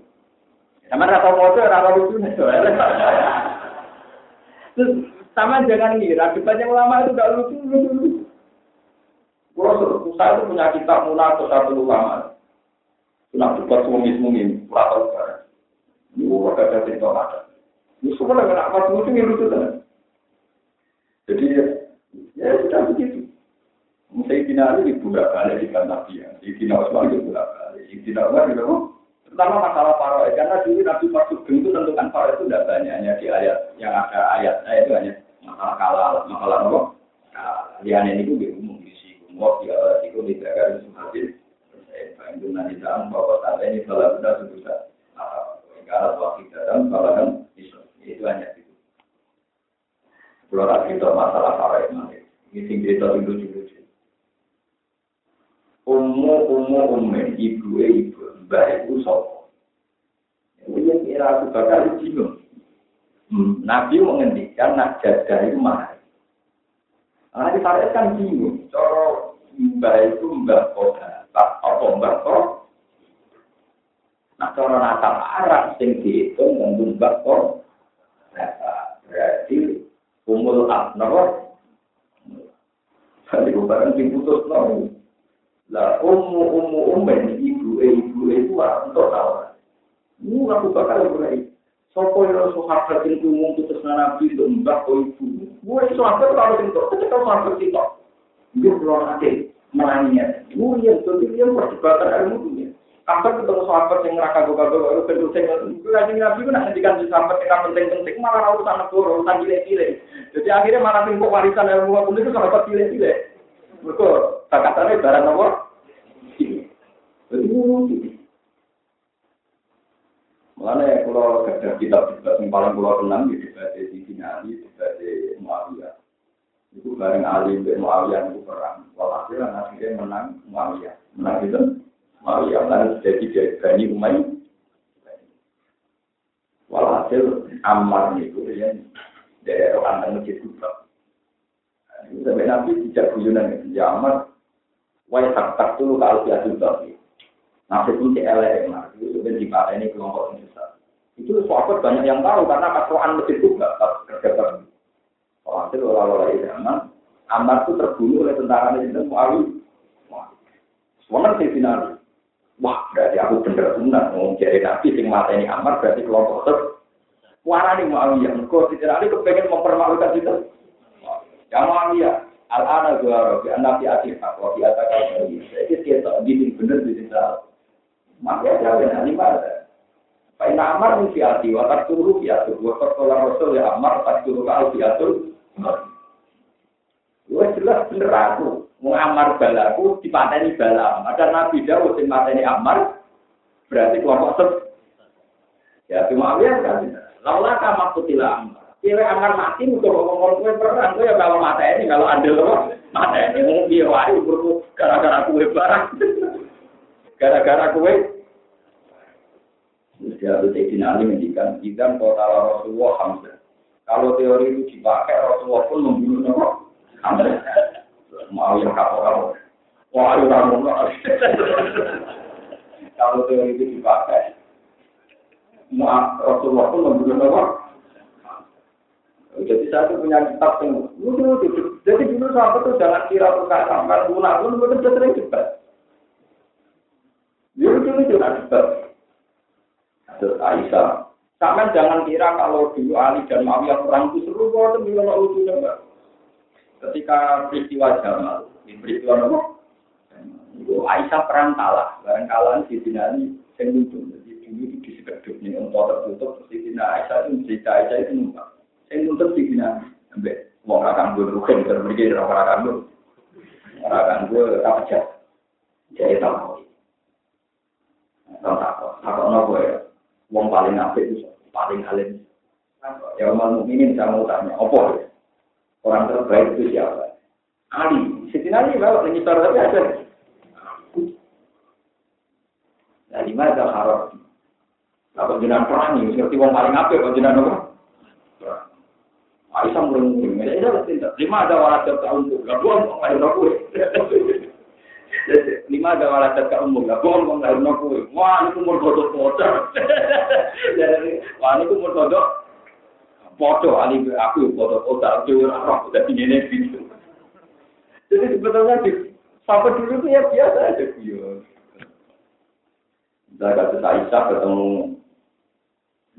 Sama rasa motor, rasa lucu nih Terus sama jangan ngira, debatnya ulama itu gak lucu lucu lucu. Kalau saya itu punya kitab atau satu ulama, Nak debat suami pura tahu kan? Ini warga ada cerita ada. Ini semua lagi nak mas lucu lucu kan? Jadi ya sudah. Saya kira ini budak balik di kantor. Saya kira Osman itu budak balik. Saya kira Osman itu pertama masalah paroi karena dulu nabi masuk itu tentukan far itu tidak banyak. Hanya di ayat yang ada ayat itu hanya masalah kalah masalah apa? Lian ini itu umum di sini umum di awal itu negara itu hadir saya itu nanti dalam bahwa saat ini salah sudah sudah karena waktu dalam salah kan itu hanya itu. Kalau kita masalah far itu ini cerita lucu-lucu Umu umu umen ibu ibu mbak ibu sopo. Ini kira aku bakal bingung. Hmm, Nabi mengendikan nak jaga itu mahal. Nah, di Farid kan bingung. Coro mbak itu mbak kota, tak apa mbak kota. Nah, coro nakal Arab sing dihitung dan mbak kota. Berarti umul abnor. Jadi bukan diputus nol. Lah ummu ummu ummen ibu e ibu e itu untuk tahu. Ini aku bakal mulai. Sopo yang sahabat yang umum putus nabi untuk mbak ko ibu. Gue sahabat kalau itu, ketika sahabat itu, dia belum ada menanya. Gue yang itu dia perdebatan ilmu dunia. Kapan ketemu sahabat yang neraka gue kagak baru kedua saya gue lagi nabi gue nanti kan di sahabat yang penting-penting malah urusan negara urusan gile-gile. Jadi akhirnya malah tinggal warisan ilmu aku itu sahabat gile-gile. Mereka kata-katanya barang apa? Jadi Mulanya kalau kerja kitab-kitab yang paling pulau tenang di debat di sini Ali, debat Muawiyah. Itu bareng Ali dan Muawiyah itu perang. Walhasil akhirnya menang Muawiyah. Menang itu Muawiyah. Lalu jadi dari Bani Umayyah. Walhasil Ammar itu yang dari orang masjid Kubra. Sampai Nabi tidak guyonan ya amat. Wai tak tak tuh kalau dia sudah Nabi pun elek nah itu di ini kelompok yang besar. Itu sahabat banyak yang tahu karena kasuan masjid juga kerja kerja. Hasil orang-orang zaman Ammar itu terbunuh oleh tentara Nabi Muawiyah. Semuanya sih. Wah, berarti aku bener benar mau jadi nabi sing mata ini Ammar berarti kelompok ter. Warani Muawiyah, kok tidak ada kepengen mempermalukan itu. Ya Muawiyah, al-ana gua robi anak di akhir hak wa bi ataka Jadi kita bikin bener di sini. Makanya jawab nanti mana? Pak Ina Amar mesti hati, watak turu ya tuh, wa pertolak Rasul ya Amar, tak turu kau ya tuh. Gue jelas bener aku, mau Amar balaku, dipateni balam. Ada Nabi Dawud yang mateni Amar, berarti kelompok sep. Ya cuma Awiyah kan, laulah kamak kutila Amar. Kira akan mati untuk ngomong kue perang, kue ya kalau mata ini, kalau andil apa? Mata ini mau biar wae gara-gara kue barang. Gara-gara kue. Dia itu Sayyidina Ali mendikan, Idan kota Rasulullah Hamzah. Kalau teori itu dipakai, Rasulullah pun membunuh nama Hamzah. Mau yang kamu. Wah, ayo kamu. Kalau teori itu dipakai, Rasulullah pun membunuh nama jadi saya tuh punya kitab yang lucu Jadi dulu sahabat tuh jangan kira tukar sampai lunak pun betul betul sering cepat. Dia lucu lucu nak cepat. Terus Aisyah, Sampai jangan kira kalau dulu Ali dan Muawiyah perang itu seru kok itu bilang lucu enggak. Ketika peristiwa Jamal, ini peristiwa apa? Itu Aisyah perang kalah, barang kalah di sini yang lucu. Jadi dulu di sekeduk ini untuk tertutup, di sini Aisyah itu cerita Aisyah itu numpang. Yang nuntut di sini, sampai wong akan gue rugen, terberkir orang akan gue, akan gue apa aja, jadi tahu. Tahu tak kok, tak nopo ya, wong paling apik itu paling alim. Ya umat mukminin bisa mau tanya, apa ya? Orang terbaik itu siapa? Ali, Siti Ali kalau nyitor tapi ada. Nah, di mana harus? Apa jenengan perang ini? Seperti wong paling apik, kok jenengan apa? Aisyah merengkuh, ya sudah tidak. Lima ada waladat ke umum, gak bohong kok lahir aku. Lima ada waladat ke umum, gak bohong kok lahir aku. Wah, ini kumur kodok motor. Wah, ini kumur kodok foto ali aku foto foto itu roh udah tinggi gitu. Jadi sebetulnya di sampai dulu tuh ya biasa aja gitu. Saya kata Aisyah ketemu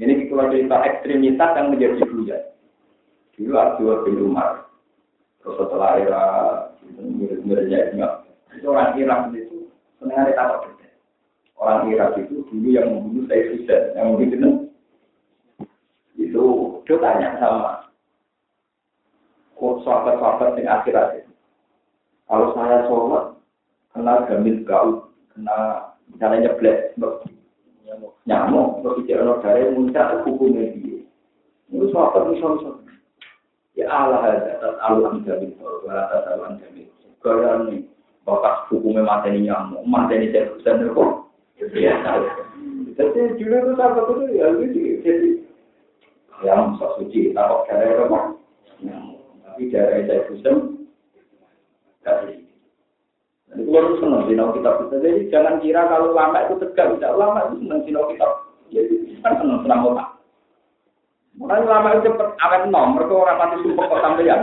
ini kalau cerita ekstremitas yang menjadi bujan. Dulu Abdul bin Umar. Terus setelah era murid-muridnya itu orang Irak itu senang ada takut Orang Irak itu dulu yang membunuh saya Hussein, yang membunuh Dia tanya sama sahabat-sahabat yang akhir-akhir. Kalau saya sholat, kena gamil gaul, kena misalnya nyeblek, nyamuk, tidak ada darah, muncul hukumnya dia. Itu sahabat misal-misal. Ya Allah, atas aluan gamil gaul, atas aluan gamil. Gaya ini, bakas hukumnya mateni nyamuk, mateni saya bisa kok. Ya, jadi dulu itu sahabat itu ya, jadi yang sok suci, takut darah apa? Tapi daerah saya Gusem kasih. Jadi kalau senang sinau kitab kita, jadi jangan kira kalau lama itu tegak, tidak lama itu senang sinau kitab. Jadi kan senang senang otak. Makanya lama itu cepat awet nom, mereka orang mati sumpah kok sampai yang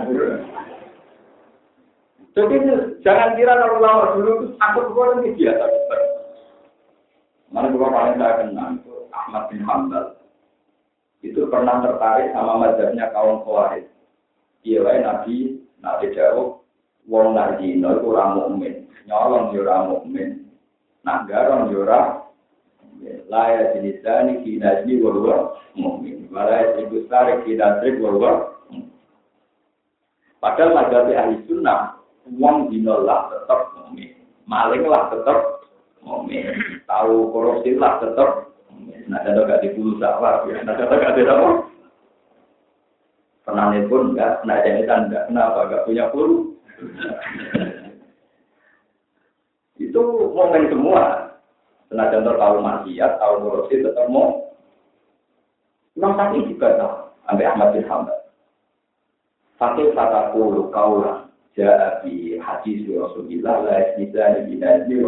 Jadi jangan kira kalau lama dulu itu takut gue ini biasa. Mana gue paling saya kenal itu Ahmad bin Hambal. Itu pernah tertarik sama mazhabnya kaum Khawarij. Iya wae Nabi Nabi jawab wong nardino iku ora mukmin, nyolong yo ora mukmin. Nak garon yo la ya jinisani ki najmi wa huwa mukmin. Wala ya ibustari ki nasrik wa huwa Padahal mazhab ahli sunnah, uang dino lah tetap mukmin, maling lah tetap mukmin, tahu korupsi lah tetap. Nah, ada gak dibulu sawah, nah, ada gak tidak Penanya pun enggak, kena jahitan enggak, kenapa? Enggak punya puluh. itu momen semua. Kena contoh tahu maksiat, tahu korupsi, tetap mau. Imam Syafi'i juga tahu, sampai Ahmad bin Hambal. Fakir kata puluh kaulah, jadi hadis Rasulullah, la isnisa di binadi,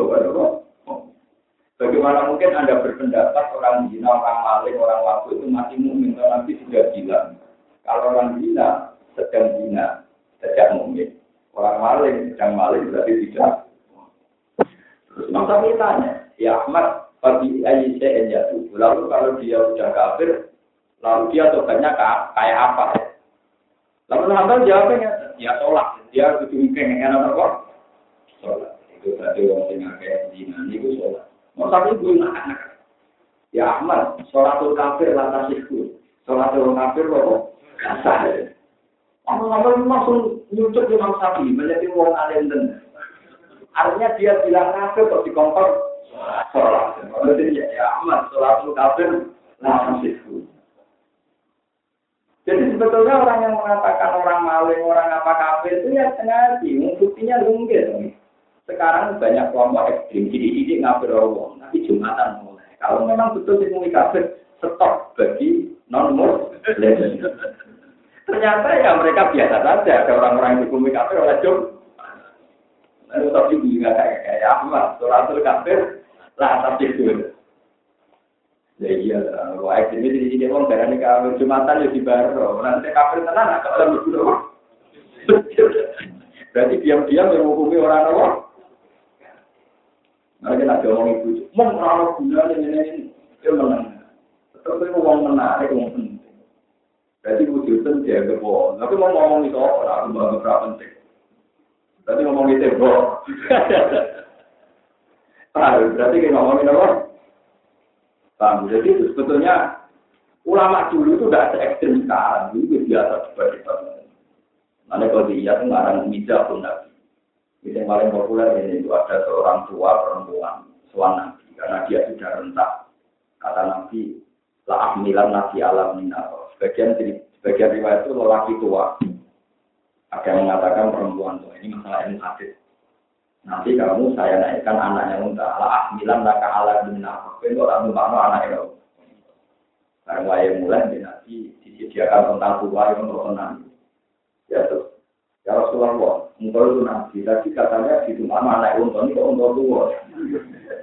Bagaimana mungkin Anda berpendapat orang zina, orang maling, orang waktu itu masih mungkin, nanti sudah bilang. Kalau orang zina sedang zina, sejak mungkin. Orang maling sedang maling berarti tidak. Imam Syafi'i tanya, ya Ahmad, bagi ayi saya jatuh. Lalu kalau dia sudah kafir, lalu dia tobatnya kayak apa? Lalu Hambal jawabnya, ya sholat. Dia yang enak apa? Sholat. Itu tadi orang kayak zina, itu sholat. Mau tapi gue anak Ya Ahmad, sholatul kafir lantas itu. Sholatul kafir loh. kasar. Ngomong-ngomong langsung nyucuk Imam Syafi'i menjadi wong alim artinya dia bilang kafir kok dikompor sholat. Jadi ya, ya amat sholat itu kafir. Jadi sebetulnya orang yang mengatakan orang maling, orang apa kafir itu ya sengaja, buktinya mungkin. Sekarang banyak kelompok ekstrim, jadi ini ngafir Allah, tapi Jumatan mulai. Kalau memang betul itu kafir, stop bagi non-muslim. Ternyata ya mereka biasa saja. Ada orang-orang yang dihukumi kafir oleh Jum. Lalu tapi juga kayak kayak Ahmad, suratul kafir, lah tapi itu. Ya iya, wah ini di sini orang darah ini kafir jumatan ya di baru. Nanti kafir tenan, kalau begitu. Berarti diam-diam yang menghukumi orang orang. Mereka nak ngomong ibu, mau orang guna ini ini, dia menang. Tapi mau menarik, mau penting. Jadi wujudnya dia gebo. Tapi mau ngomong itu apa? Aku berapa penting. Berarti ngomong itu gebo. Ah, berarti kita ngomongin apa? Paham? Jadi itu sebetulnya ulama dulu itu tidak se ekstrim sekarang. Dulu biasa seperti itu. Nanti kalau itu ngarang mida pun nabi. Yang paling populer ini itu ada seorang tua perempuan, suan nabi. Karena dia sudah rentak. Kata nabi, lah milan nasi alam minal Sebagian sebagian riwayat itu lelaki tua. Ada yang mengatakan perempuan tua. Ini masalah ini hadis. Nanti kamu saya naikkan anaknya untuk ala ahmilan laka ala bina. Itu orang numpang anaknya. Karena waya mulai nanti disediakan tentang tua yang untuk tenang. Ya tuh. Ya Rasulullah, engkau itu nabi. Tapi katanya di rumah anak untuk ini kok untuk tua.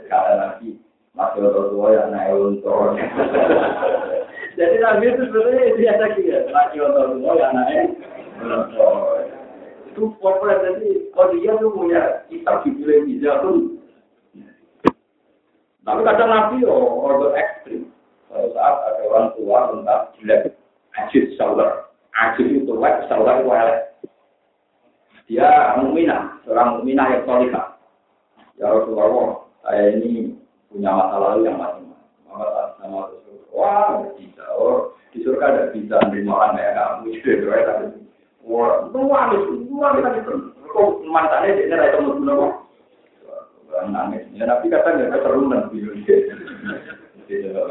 Kata nabi, masih untuk tua ya naik untuk. Jadi Nabi itu sebenarnya biasa gitu. Laki orang tua ya anaknya. Itu populer. Jadi kalau dia tuh punya kitab di bisa pun. Tapi kadang Nabi oh, orang ekstrim. Pada saat ada orang tua tentang jelek, ajit saudara. Ajit itu wek, saudara itu Dia mukminah, seorang mukminah yang solihah. Ya Rasulullah, saya ini punya masa lalu yang macam-macam. Maka sama Wah, bisa. Oh, disuruh surga tidak bisa menerima orang kayak kamu. Gitu, tapi Kok mantannya Nangis. Ya video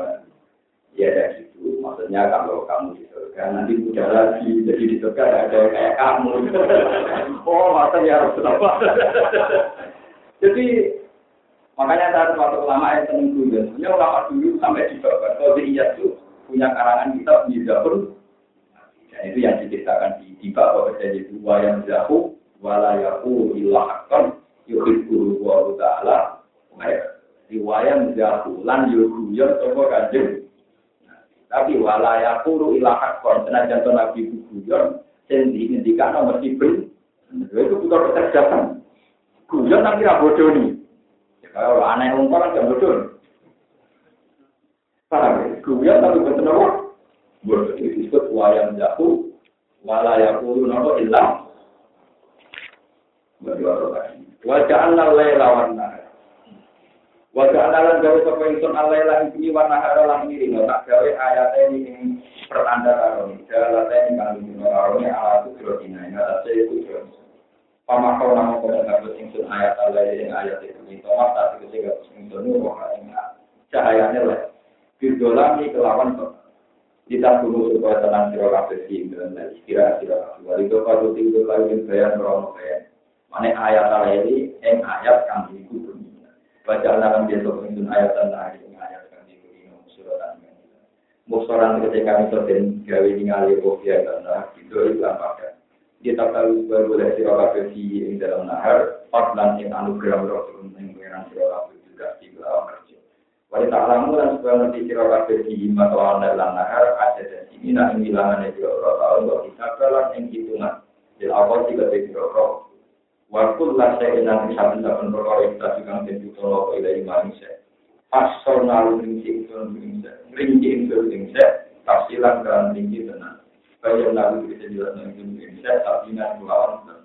Ya dari situ. Maksudnya kalau kamu di surga nanti muda lagi. Jadi di surga ada kayak kamu. Oh, maksudnya harus apa? Jadi makanya saat waktu ulama yang seneng dulu, sebenarnya ulama dulu sampai di bawah. Kalau dia itu punya karangan kitab di pun dan itu yang diceritakan di tiba bahwa terjadi dua yang jauh walayaku ilahkan yuhibbu wa ta'ala. Riwayat jauh lan yuhuyur toko kanjeng. Tapi walayaku ilahkan senajan to nabi guyon sing diindikan nomor sipil itu bukan kecerdasan. Guyon tapi ra bodoh nih kalau aneh umpah kan gak bodoh. Paham guyon tapi apa Itu disebut wayang jahu, wala yakulu nopo ilah. Wajah Allah lawan nahar. Wajah Allah gawe sapa ingsun Allah ini warna hara lan iri tak gawe ayat ini pertanda karo dalat ini kang dino ini ala tu kiro dina ing atas itu kiro. Pamakau nama kau ngabut ingsun ayat Allah yang ayat itu ini tomat tak sing ingsun nuruh ing cahayane lah. Bidolami kelawan kita tunggu supaya tenang siro kabeh sing dan istirahat siro kabeh. Wali itu kalau tinggal lagi bayan merono bayan. Mana ayat ini, yang ayat kang iku dunia. Baca dalam besok itu ayat tentang ini ayat kang iku ini musuran. Musuran ketika kami sedang gawe ningali kopiah karena itu itu apa Kita tahu baru boleh siro kabeh di dalam nahar. Fadlan yang anugerah roh yang pengiran siro kabeh juga di bawah Wali ta'lamu dan supaya nanti sira kabeh di hima atau anda lan nahar ada dan sini nak ngilangan sira ora tau kok kita kalan ing hitungan. Bil awal tiga sira ora. Waktu lah saya enam bisa bisa perkara kita juga tentu kalau ila manusia. Asal nalu rinci itu rinci rinci itu rinci tafsilan kan rinci tenang. Kaya nalu bisa jelas rinci rinci tapi nak melawan